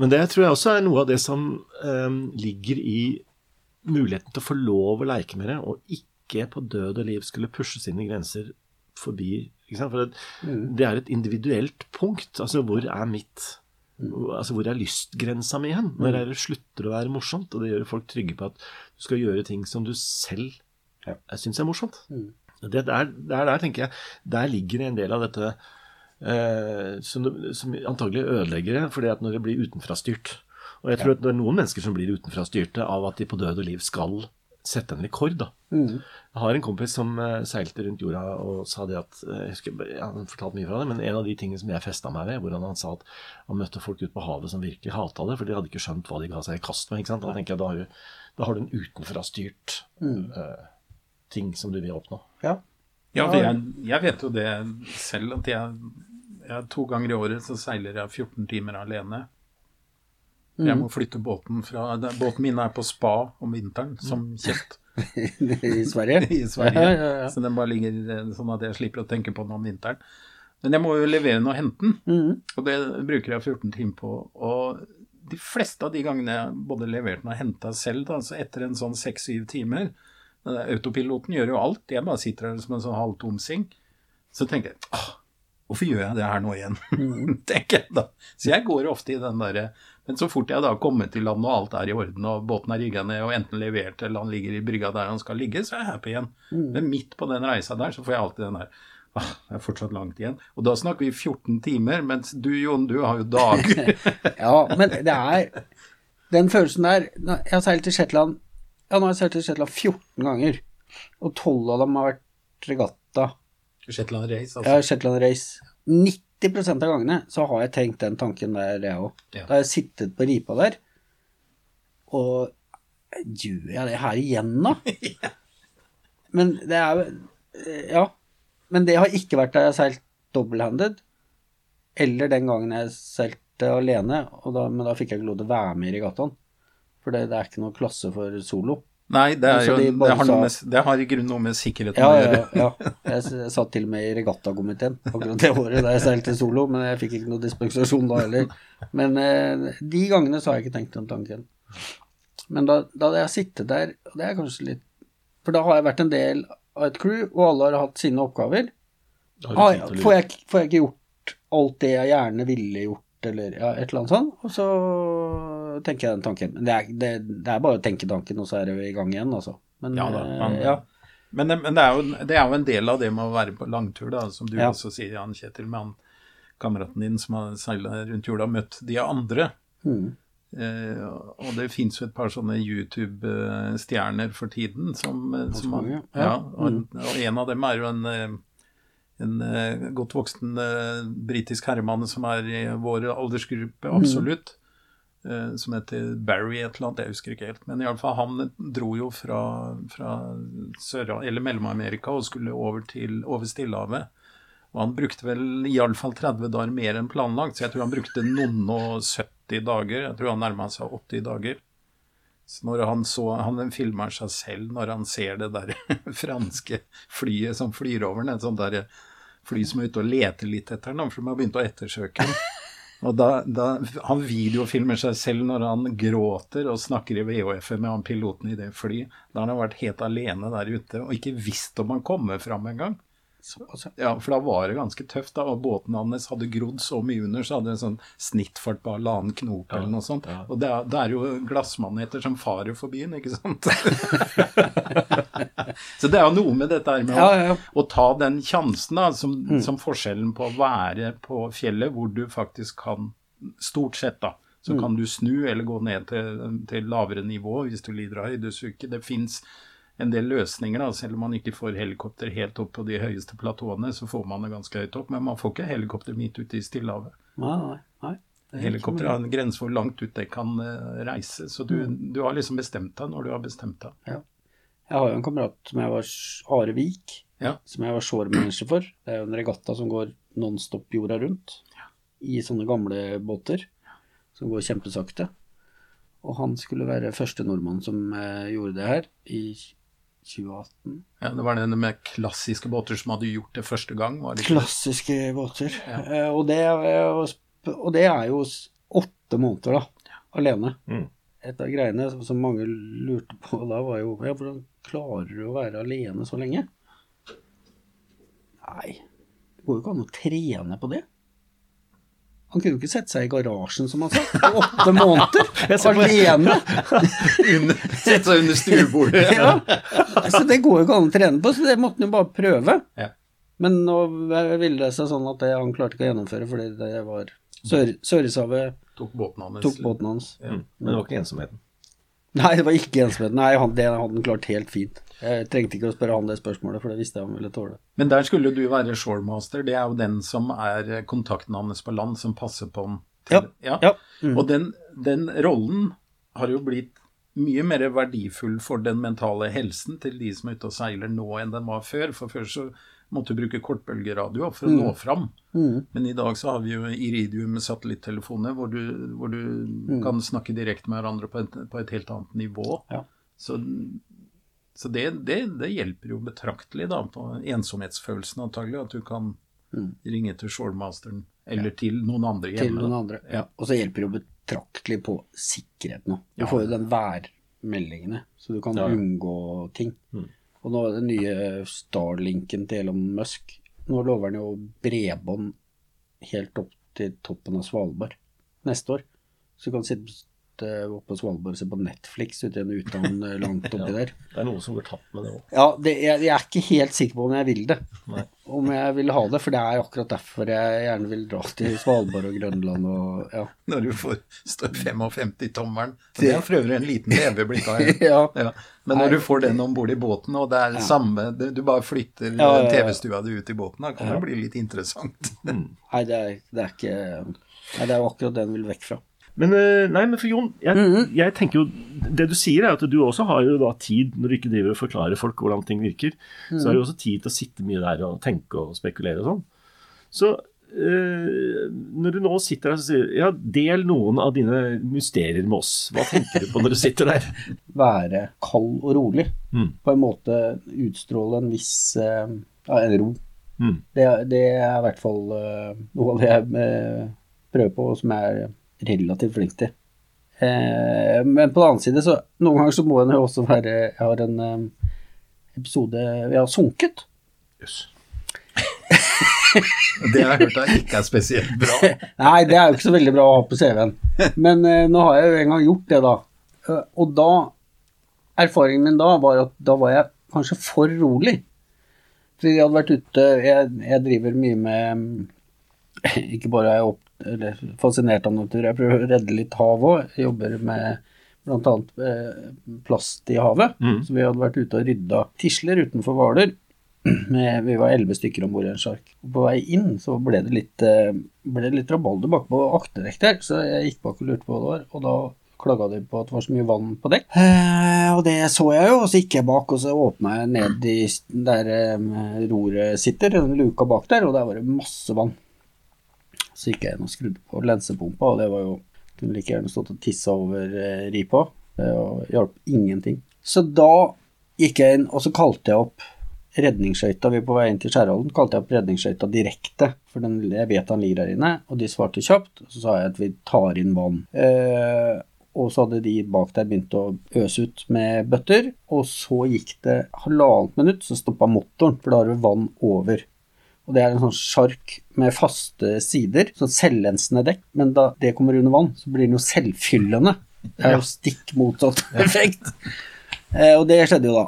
Men det tror jeg også er noe av det som um, ligger i muligheten til å få lov å leke med det, og ikke på død og liv skulle pushe sine grenser forbi for det, mm. det, er et individuelt punkt. Altså hvor er mitt mm. Altså hvor er lystgrensa mi hen? Når mm. er det slutter å være morsomt? Og det gjør folk trygge på at du skal gjøre ting som du selv ja. syns er morsomt. Mm. Det, der, der, der, tenker jeg, der ligger en del av dette eh, som, som antagelig ødelegger det, fordi at når det blir utenfrastyrt. Og jeg tror ja. at det er noen mennesker som blir utenfrastyrte av at de på død og liv skal sette en rekord. da. Mm. Jeg har en kompis som uh, seilte rundt jorda og sa det at uh, jeg husker, Han fortalte mye fra det, men en av de tingene som jeg festa meg ved, hvordan han sa at han møtte folk ute på havet som virkelig hata det, for de hadde ikke skjønt hva de ga seg i kast med. ikke sant? Da tenker jeg, da har du, da har du en utenfrastyrt mm. uh, ting som du vil oppnå. Ja, ja jeg, jeg, vet jo det selv, at jeg, jeg, to ganger i året så seiler jeg 14 timer alene. Jeg må mm. flytte båten fra Båten min er på spa om vinteren, som kjent. I Sverige? I Sverige. Ja, ja, ja. Så den bare ligger eh, sånn at jeg slipper å tenke på den om vinteren. Men jeg må jo levere den og hente den, mm. og det bruker jeg 14 timer på. Og de fleste av de gangene jeg både leverte den og henta selv, da, altså etter en sånn 6-7 timer Autopiloten gjør jo alt, jeg bare sitter her som en sånn halvtomsing. Så tenker jeg åh, hvorfor gjør jeg det her nå igjen? Mm. tenker jeg da. Så jeg går ofte i den derre men så fort jeg da har kommet til land og alt er i orden, og båten er rigga ned og enten levert eller han ligger i brygga der han skal ligge, så er jeg happy igjen. Mm. Men midt på den reisa der så får jeg alltid den der ah, det er fortsatt langt igjen. Og da snakker vi 14 timer, mens du Jon, du har jo dager. ja, men det er den følelsen der Jeg har seilt til Shetland Ja, nå har jeg seilt til Shetland 14 ganger, og 12 av dem har vært regatta. Shetland Race, altså? Ja, Shetland Race. 90 av gangene så har jeg tenkt den tanken der, jeg òg. Ja. Da har jeg sittet på ripa der, og gjør jeg det her igjen, da? Men det er Ja. Men det har ikke vært da jeg har seilt double-handed, eller den gangen jeg seilte alene, da, men da fikk jeg ikke lov til å være med i regattaen. For det, det er ikke noe klasse for solo. Nei, det, jo, de det, har, med, det har, i grunnen noe med sikkerheten ja, å gjøre. Ja, ja. Jeg, satt til og med i regattakomiteen akkurat det året da jeg seilte solo, men jeg fikk ikke noe dispensasjon da heller. Men eh, de gangene så har jeg ikke tenkt den tanken. Men da, da jeg sittet der, og det er kanskje litt For da har jeg vært en del av et crew, og alle har hatt sine oppgaver. Har, får, jeg, får jeg ikke gjort alt det jeg gjerne ville gjort, eller ja, et eller annet sånt, og så tenker jeg den tanken. Men det er, det, det er bare å tenke tanken, og så er det i gang igjen, altså. Men, ja, da, men, ja. men, men det, er jo, det, er jo, en del av det med å være på langtur, da, som du ja. også sier, Jan Kjetil, med han kameraten din som har seila rundt jorda, møtt de andre. Mm. Eh, og det fins jo et par sånne YouTube-stjerner for tiden som, som har, ja, og, og, en av dem er jo en, eh, en uh, godt voksen uh, britisk herremann som er i vår aldersgruppe, mm. absolutt. Eh, som heter Barry et eller annet, jeg husker ikke helt. Men iallfall han dro jo fra, fra Mellom-Amerika og skulle over til over Stillehavet. Og han brukte vel iallfall 30 dager mer enn planlagt, så jeg tror han brukte noen og 70 dager. Jeg tror han nærma seg 80 dager. Så når han så Han filmer seg selv når han ser det der franske flyet som flyr over den, et sånt der fly som er ute og leter litt etter den, for de har begynt å ettersøke den. Og da, da, Han videofilmer seg selv når han gråter og snakker i VHF-et med han piloten i det flyet. Da har han vært helt alene der ute og ikke visst om han kommer fram engang. Ja. for da var det ganske tøft. da, og Båten hans hadde grodd så mye under, så hadde det en sånn snittfart på halvannen knop eller noe sånt. Og det er, det er jo glassmaneter som farer for byen, ikke sant? så det er jo noe med dette her med å, ja, ja. å ta den sjansen, da, som, mm. som, forskjellen på å være på fjellet, hvor du faktisk kan, stort sett, da, så mm. kan du snu eller gå ned til, til lavere nivå hvis du lider av høydesuke. Det fins en del løsninger. da, Selv om man ikke får helikopter helt opp på de høyeste platåene, så får man det ganske høyt opp. Men man får ikke helikopter midt ute i Stillehavet. Nei, nei, nei. Helikopter har en grense for langt ut det kan uh, reise. Så du, mm. du, har liksom bestemt deg når du har bestemt deg. Ja. Jeg har jo en kamerat som jeg var Are Vik, ja. som jeg var shoremanager for. Det er jo en regatta som går nonstop jorda rundt ja. i sånne gamle båter som går kjempesakte. Og han skulle være første nordmann som uh, gjorde det her i 2018. Ja, Det var den med klassiske båter som hadde gjort det første gang? Det klassiske båter. Ja. Eh, og, det, og, det, er jo åtte måneder, da, ja. alene. Mm. Et av greiene som mange lurte på da, var jo ja, hvordan klarer du å være alene så lenge? Nei, det går jo ikke an å trene på det. Han kunne jo ikke sette seg i garasjen, som han sa, på åtte måneder, alene. sette seg under stuebordet. ja. Så det går jo ikke an å trene på, så det måtte han jo bare prøve. Ja. Men nå ville det seg sånn at det, han klarte ikke å gjennomføre fordi det var Sørishavet tok båten hans. Tok båten hans. Ja. Men det var ikke ensomheten? Nei, det var ikke ensomhet. Nei, han, det hadde han klart helt fint. Jeg trengte ikke å spørre han det spørsmålet, for det visste jeg han ville tåle. Men der skulle du være shoremaster. Det er jo den som er kontakten hans på land, som passer på han. Til, ja. ja. Mm. Og den, den, rollen har jo blitt mye mer verdifull for den mentale helsen til de som er ute og seiler nå, enn den var før. For før så måtte bruke kortbølgeradio for å mm. nå fram. Mm. Men i dag så har vi jo Iridium satellittelefoner hvor du, hvor du mm. kan snakke direkte med hverandre på et, på et helt annet nivå. Ja. Så så det, det, det, hjelper jo betraktelig da, på ensomhetsfølelsen antagelig, at du kan mm. ringe til shoremasteren eller ja. til noen andre hjemme. Til noen andre, ja. Og så hjelper det jo betraktelig på sikkerheten òg. Du får jo den værmeldingene, så du kan unngå ting. Og nå det nye Starlinken til Elon Musk. Nå lover han jo bredbånd helt opp til toppen av Svalbard neste år. Så du kan sitte sitte oppe på Svalbard og se på Netflix ute i en utland eh, langt oppi ja, der. Det er noen som går tapt med det òg. Ja, det, jeg, jeg, er ikke helt sikker på om jeg vil det. Nei. Om jeg vil ha det, for det er akkurat derfor jeg gjerne vil dra til Svalbard og Grønland og ja. Når du får stå 55-tommeren. Det er for øvrig en liten TV-blikk av ja. ja. Men når du får den om bord i båten, og det er det samme Du bare flytter ja, TV-stua di ut i båten, da kan det bli litt interessant. Nei, det er, det er ikke Nei, det er jo akkurat det den vil vekk fra. Men, eh, nei, men for Jon, jeg, mm -hmm. jeg, tenker jo Det du sier, er at du også har jo da tid, når du ikke driver og forklarer folk hvordan ting virker, mm. så har du også tid til å sitte mye der og tenke og spekulere og sånn. Så øh, når du nå sitter der og sier ja, del noen av dine mysterier med oss. Hva tenker du på når du sitter der? Være kald og rolig. Mm. På en måte utstråle en viss uh, en ro. Mm. Det, det, er i hvert fall øh, noe av det jeg prøver på, som er relativt flink til. Eh, men på den annen side, så noen ganger så må en jo også være Jeg har en eh, episode vi har sunket. Yes. det har jeg hørt er ikke er spesielt bra. Nei, det er jo ikke så veldig bra å ha på CV-en. Men eh, nå har jeg jo en gang gjort det, da. Og da Erfaringen min da var at da var jeg kanskje for rolig. Fordi jeg hadde vært ute Jeg, jeg driver mye med Ikke bare er jeg opp eller fascinert av natur. Jeg prøver å redde litt hav òg. Jobber med bl.a. Eh, plast i havet. Mm. Så vi hadde vært ute og rydda tisler utenfor Hvaler. Vi var elleve stykker om bord i en sjark. På vei inn så ble det litt, eh, ble det litt rabalder bak på akterdekk der, så jeg gikk bak og lurte på hva det var. Og da klaga de på at det var så mye vann på dekk. Eh, og det så jeg jo, og så gikk jeg bak, og så åpna jeg ned i der eh, roret sitter, den luka bak der, og der var det masse vann. Så gikk jeg inn og skrudde på lensepumpa, og det var jo Kunne like gjerne stått og tissa over eh, ripa. Det hjalp ingenting. Så da gikk jeg inn, og så kalte jeg opp redningsskøyta. Vi er på vei inn til Skjærholmen. Kalte jeg opp redningsskøyta direkte, for den, jeg vet han ligger der inne. Og de svarte kjapt. Og så sa jeg at vi tar inn vann. Eh, og så hadde de bak der begynt å øse ut med bøtter. Og så gikk det halvannet minutt, så stoppa motoren, for da har du vann over Og det er en sånn sjark med faste sider, sånn selvlensende dekk. Men da det kommer under vann, så blir den jo selvfyllende. Det er jo stikk motsatt effekt. Eh, og det skjedde jo da.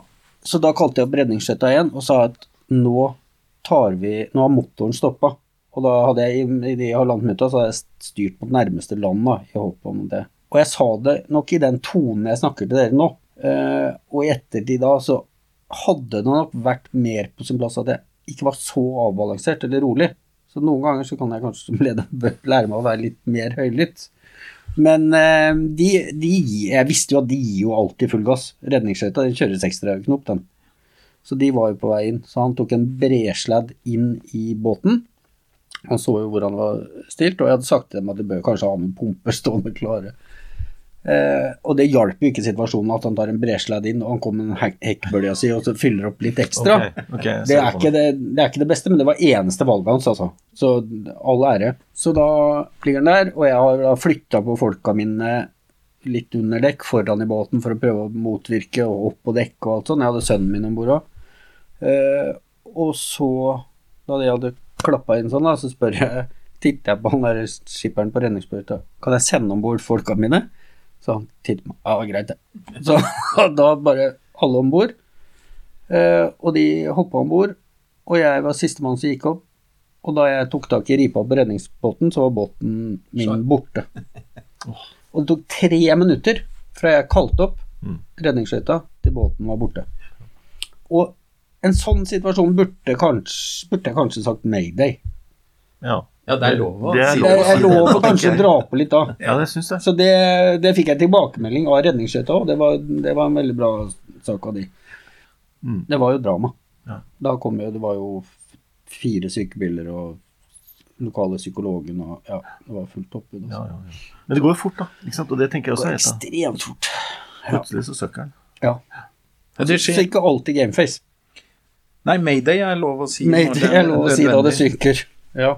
Så da kalte jeg opp redningsskøyta igjen og sa at nå tar vi Nå har motoren stoppa. Og da hadde jeg i de halvannet minutta så hadde jeg styrt mot nærmeste land da, i håp om det. Og jeg sa det nok i den tonen jeg snakker til dere nå. Eh, og i ettertid da så hadde det nok vært mer på sin plass at jeg ikke var så avbalansert eller rolig. Så noen ganger så kan jeg kanskje som leder lære meg å være litt mer høylytt. Men eh, de, de, jeg visste jo at de gir jo alltid full gass. Redningsskøyta kjører seksterknop, den. Så de var jo på vei inn. Så han tok en bresladd inn i båten. Han så jo hvor han var stilt, og jeg hadde sagt til dem at de bør kanskje ha noen pumper stående klare. Eh, og det hjalp jo ikke situasjonen at han tar en bresladd inn og han kommer med en hekkbølja si og så fyller opp litt ekstra. Okay, okay, det, er det, det, er ikke det, beste, men det var eneste valget hans, altså. Så all ære. Så da ligger han der, og jeg har flytta på folka mine litt under dekk foran i båten for å prøve å motvirke og opp på dekk og alt sånt. Jeg hadde sønnen min om bord òg. Eh, og så, da de hadde klappa inn sånn, da, så spør jeg titter jeg på han der skipperen på redningsbåten, Kan jeg sende om bord folka mine? Så han tittet meg. Ja, greit, det. Så da bare alle om bord. Eh, og de hoppa om bord, og jeg var sistemann som gikk opp. Og da jeg tok tak i ripa på redningsbåten, så var båten min borte. Og det tok tre minutter fra jeg kalte opp mm. redningsskøyta til båten var borte. Og en sånn situasjon burde, kanskje, burde jeg kanskje sagt mayday. Ja. Ja, det er lov å si det. Er lov å kanskje dra på litt da. Ja, det synes jeg. Så det, det fikk jeg tilbakemelding av redningsskøyta òg. Det, det, var en veldig bra sak av de. Mm. Det var jo drama. Ja. Da kom jo Det var jo fire sykebiler og lokale psykologen og Ja, det var fullt opp. Ja, ja, ja. Men det går jo fort, da. Ikke sant? Og det tenker jeg også. Det går ekstremt fort. Plutselig så søkker den. Ja. det skjer. Så ikke alltid gameface. Nei, mayday er lov å si. Mayday er lov å si da det synker. Ja.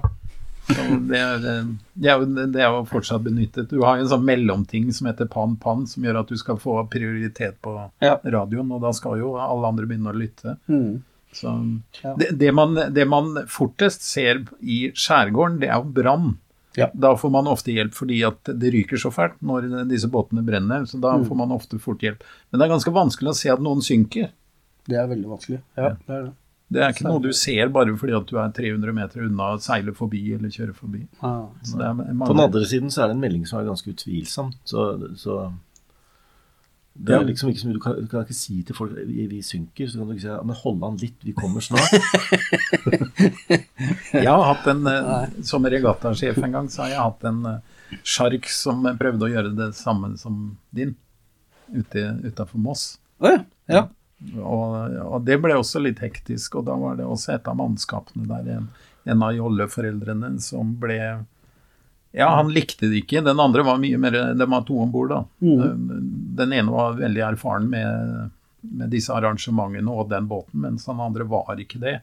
Det, det, det, er jo, det, er jo, fortsatt benyttet. Du har jo en sånn mellomting som heter pan-pan, som gjør at du skal få prioritet på ja. radioen, og da skal jo alle andre begynne å lytte. Mm. Så, ja. det, man, det, man, fortest ser i skjærgården, det er jo brann. Ja. Da får man ofte hjelp fordi at det ryker så fælt når disse båtene brenner. Så da mm. får man ofte fort hjelp. Men det er ganske vanskelig å se at noen synker. Det er veldig vanskelig. Ja, det er det. Det er ikke noe du ser bare fordi at du er 300 meter unna og seiler forbi eller kjører forbi. Ah, På den andre siden så er det en melding som er ganske utvilsom. Så, så det er liksom ikke som du kan, du kan ikke si til folk vi, vi synker, så kan du ikke si men hold an litt, vi kommer snart. jeg har hatt en, eh, Som regattasjef en gang så har jeg hatt en eh, sjark som prøvde å gjøre det samme som din ute utafor Moss. Oh, ja. ja. Og, og, det ble også litt hektisk, og da var det også et av mannskapene der, en, en av jolleforeldrene, som ble Ja, han likte det ikke. Den andre var mye mer De var to om bord, da. Mm. Den ene var veldig erfaren med, med, disse arrangementene og den båten, mens den andre var ikke det.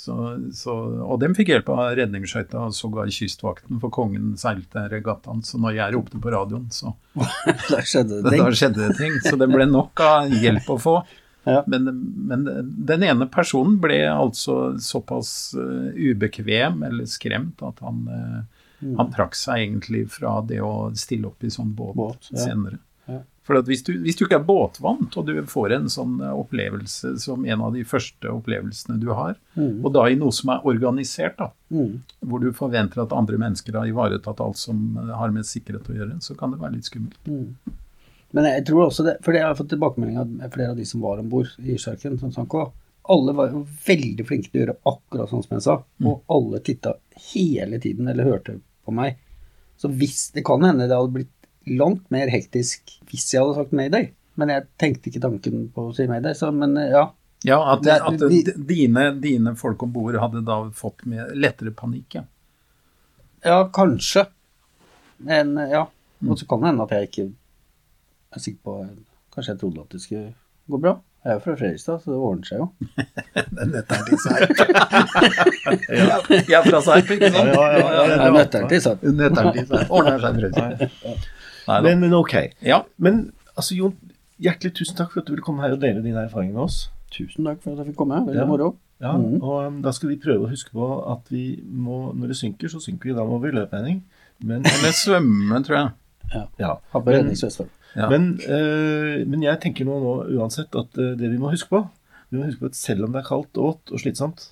Så, så, og dem fikk hjelp av redningsskøyta og sågar Kystvakten, for kongen seilte regattaen. Så når jeg ropte på radioen, så da, skjedde det ting. da skjedde det ting. Så det ble nok av hjelp å få. Ja. Men, men, den ene personen ble altså såpass uh, ubekvem eller skremt at han, uh, mm. han trakk seg egentlig fra det å stille opp i sånn båt, båt ja. senere. Ja. For hvis du, hvis, du, ikke er båtvant, og du får en sånn eh, opplevelse som en av de første opplevelsene du har, mm. og da i noe som er organisert, da, mm. hvor du forventer at andre mennesker har ivaretatt alt som har med sikkerhet å gjøre, så kan det være litt skummelt. Mm. Men jeg tror også det, for jeg har fått tilbakemelding av flere av de som var om bord i sjarken, som Sanko. Alle var jo veldig flinke til å gjøre akkurat sånn som jeg sa, mm. og alle titta hele tiden eller hørte på meg. Så hvis Det kan hende det hadde blitt langt mer hektisk hvis jeg hadde sagt mayday, men jeg tenkte ikke tanken på å si mayday, så men ja. Ja, at, det, at de, dine, dine, folk om bord hadde da fått med lettere panikk, ja. Ja, kanskje. Men ja. Og så kan det hende at jeg ikke jeg er sikker på Kanskje jeg trodde at det skulle gå bra. Jeg er jo fra Fredrikstad, så det ordner seg jo. det er nøtteren til Serp. Jeg er fra Serp, ikke sant? Ja, ja, ja, ja, Nøtteren til Serp. Nøtteren til Serp. Ordner seg Fredrikstad. Men, men, ok. Ja. Men altså, Jon, hjertelig tusen takk for at du ville komme her og dele dine erfaringer med oss. Tusen takk for at jeg fikk komme. Veldig moro. Ja, mm. og um, da skal vi prøve å huske på at vi må, når det synker, så synker vi. Da må vi løpe, Henning. Men, Eller svømme, tror jeg. Ja. ja. Ha på redningsvest. Ja. Men, øh, men, jeg tenker nå, nå uansett at øh, det vi må huske på Vi må huske på at selv om det er kaldt og vått og slitsomt,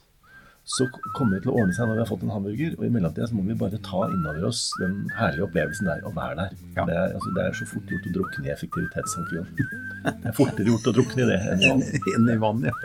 så kommer det til å ordne seg når vi har fått en hamburger. Og i mellomtida må vi bare ta innover oss den herlige opplevelsen der å være der. Ja. Det, er, altså, det, er, så fort gjort å drukne i effektivitetssamfunnet. Det er fortere gjort å drukne i det enn i vann. Enn i vann, ja.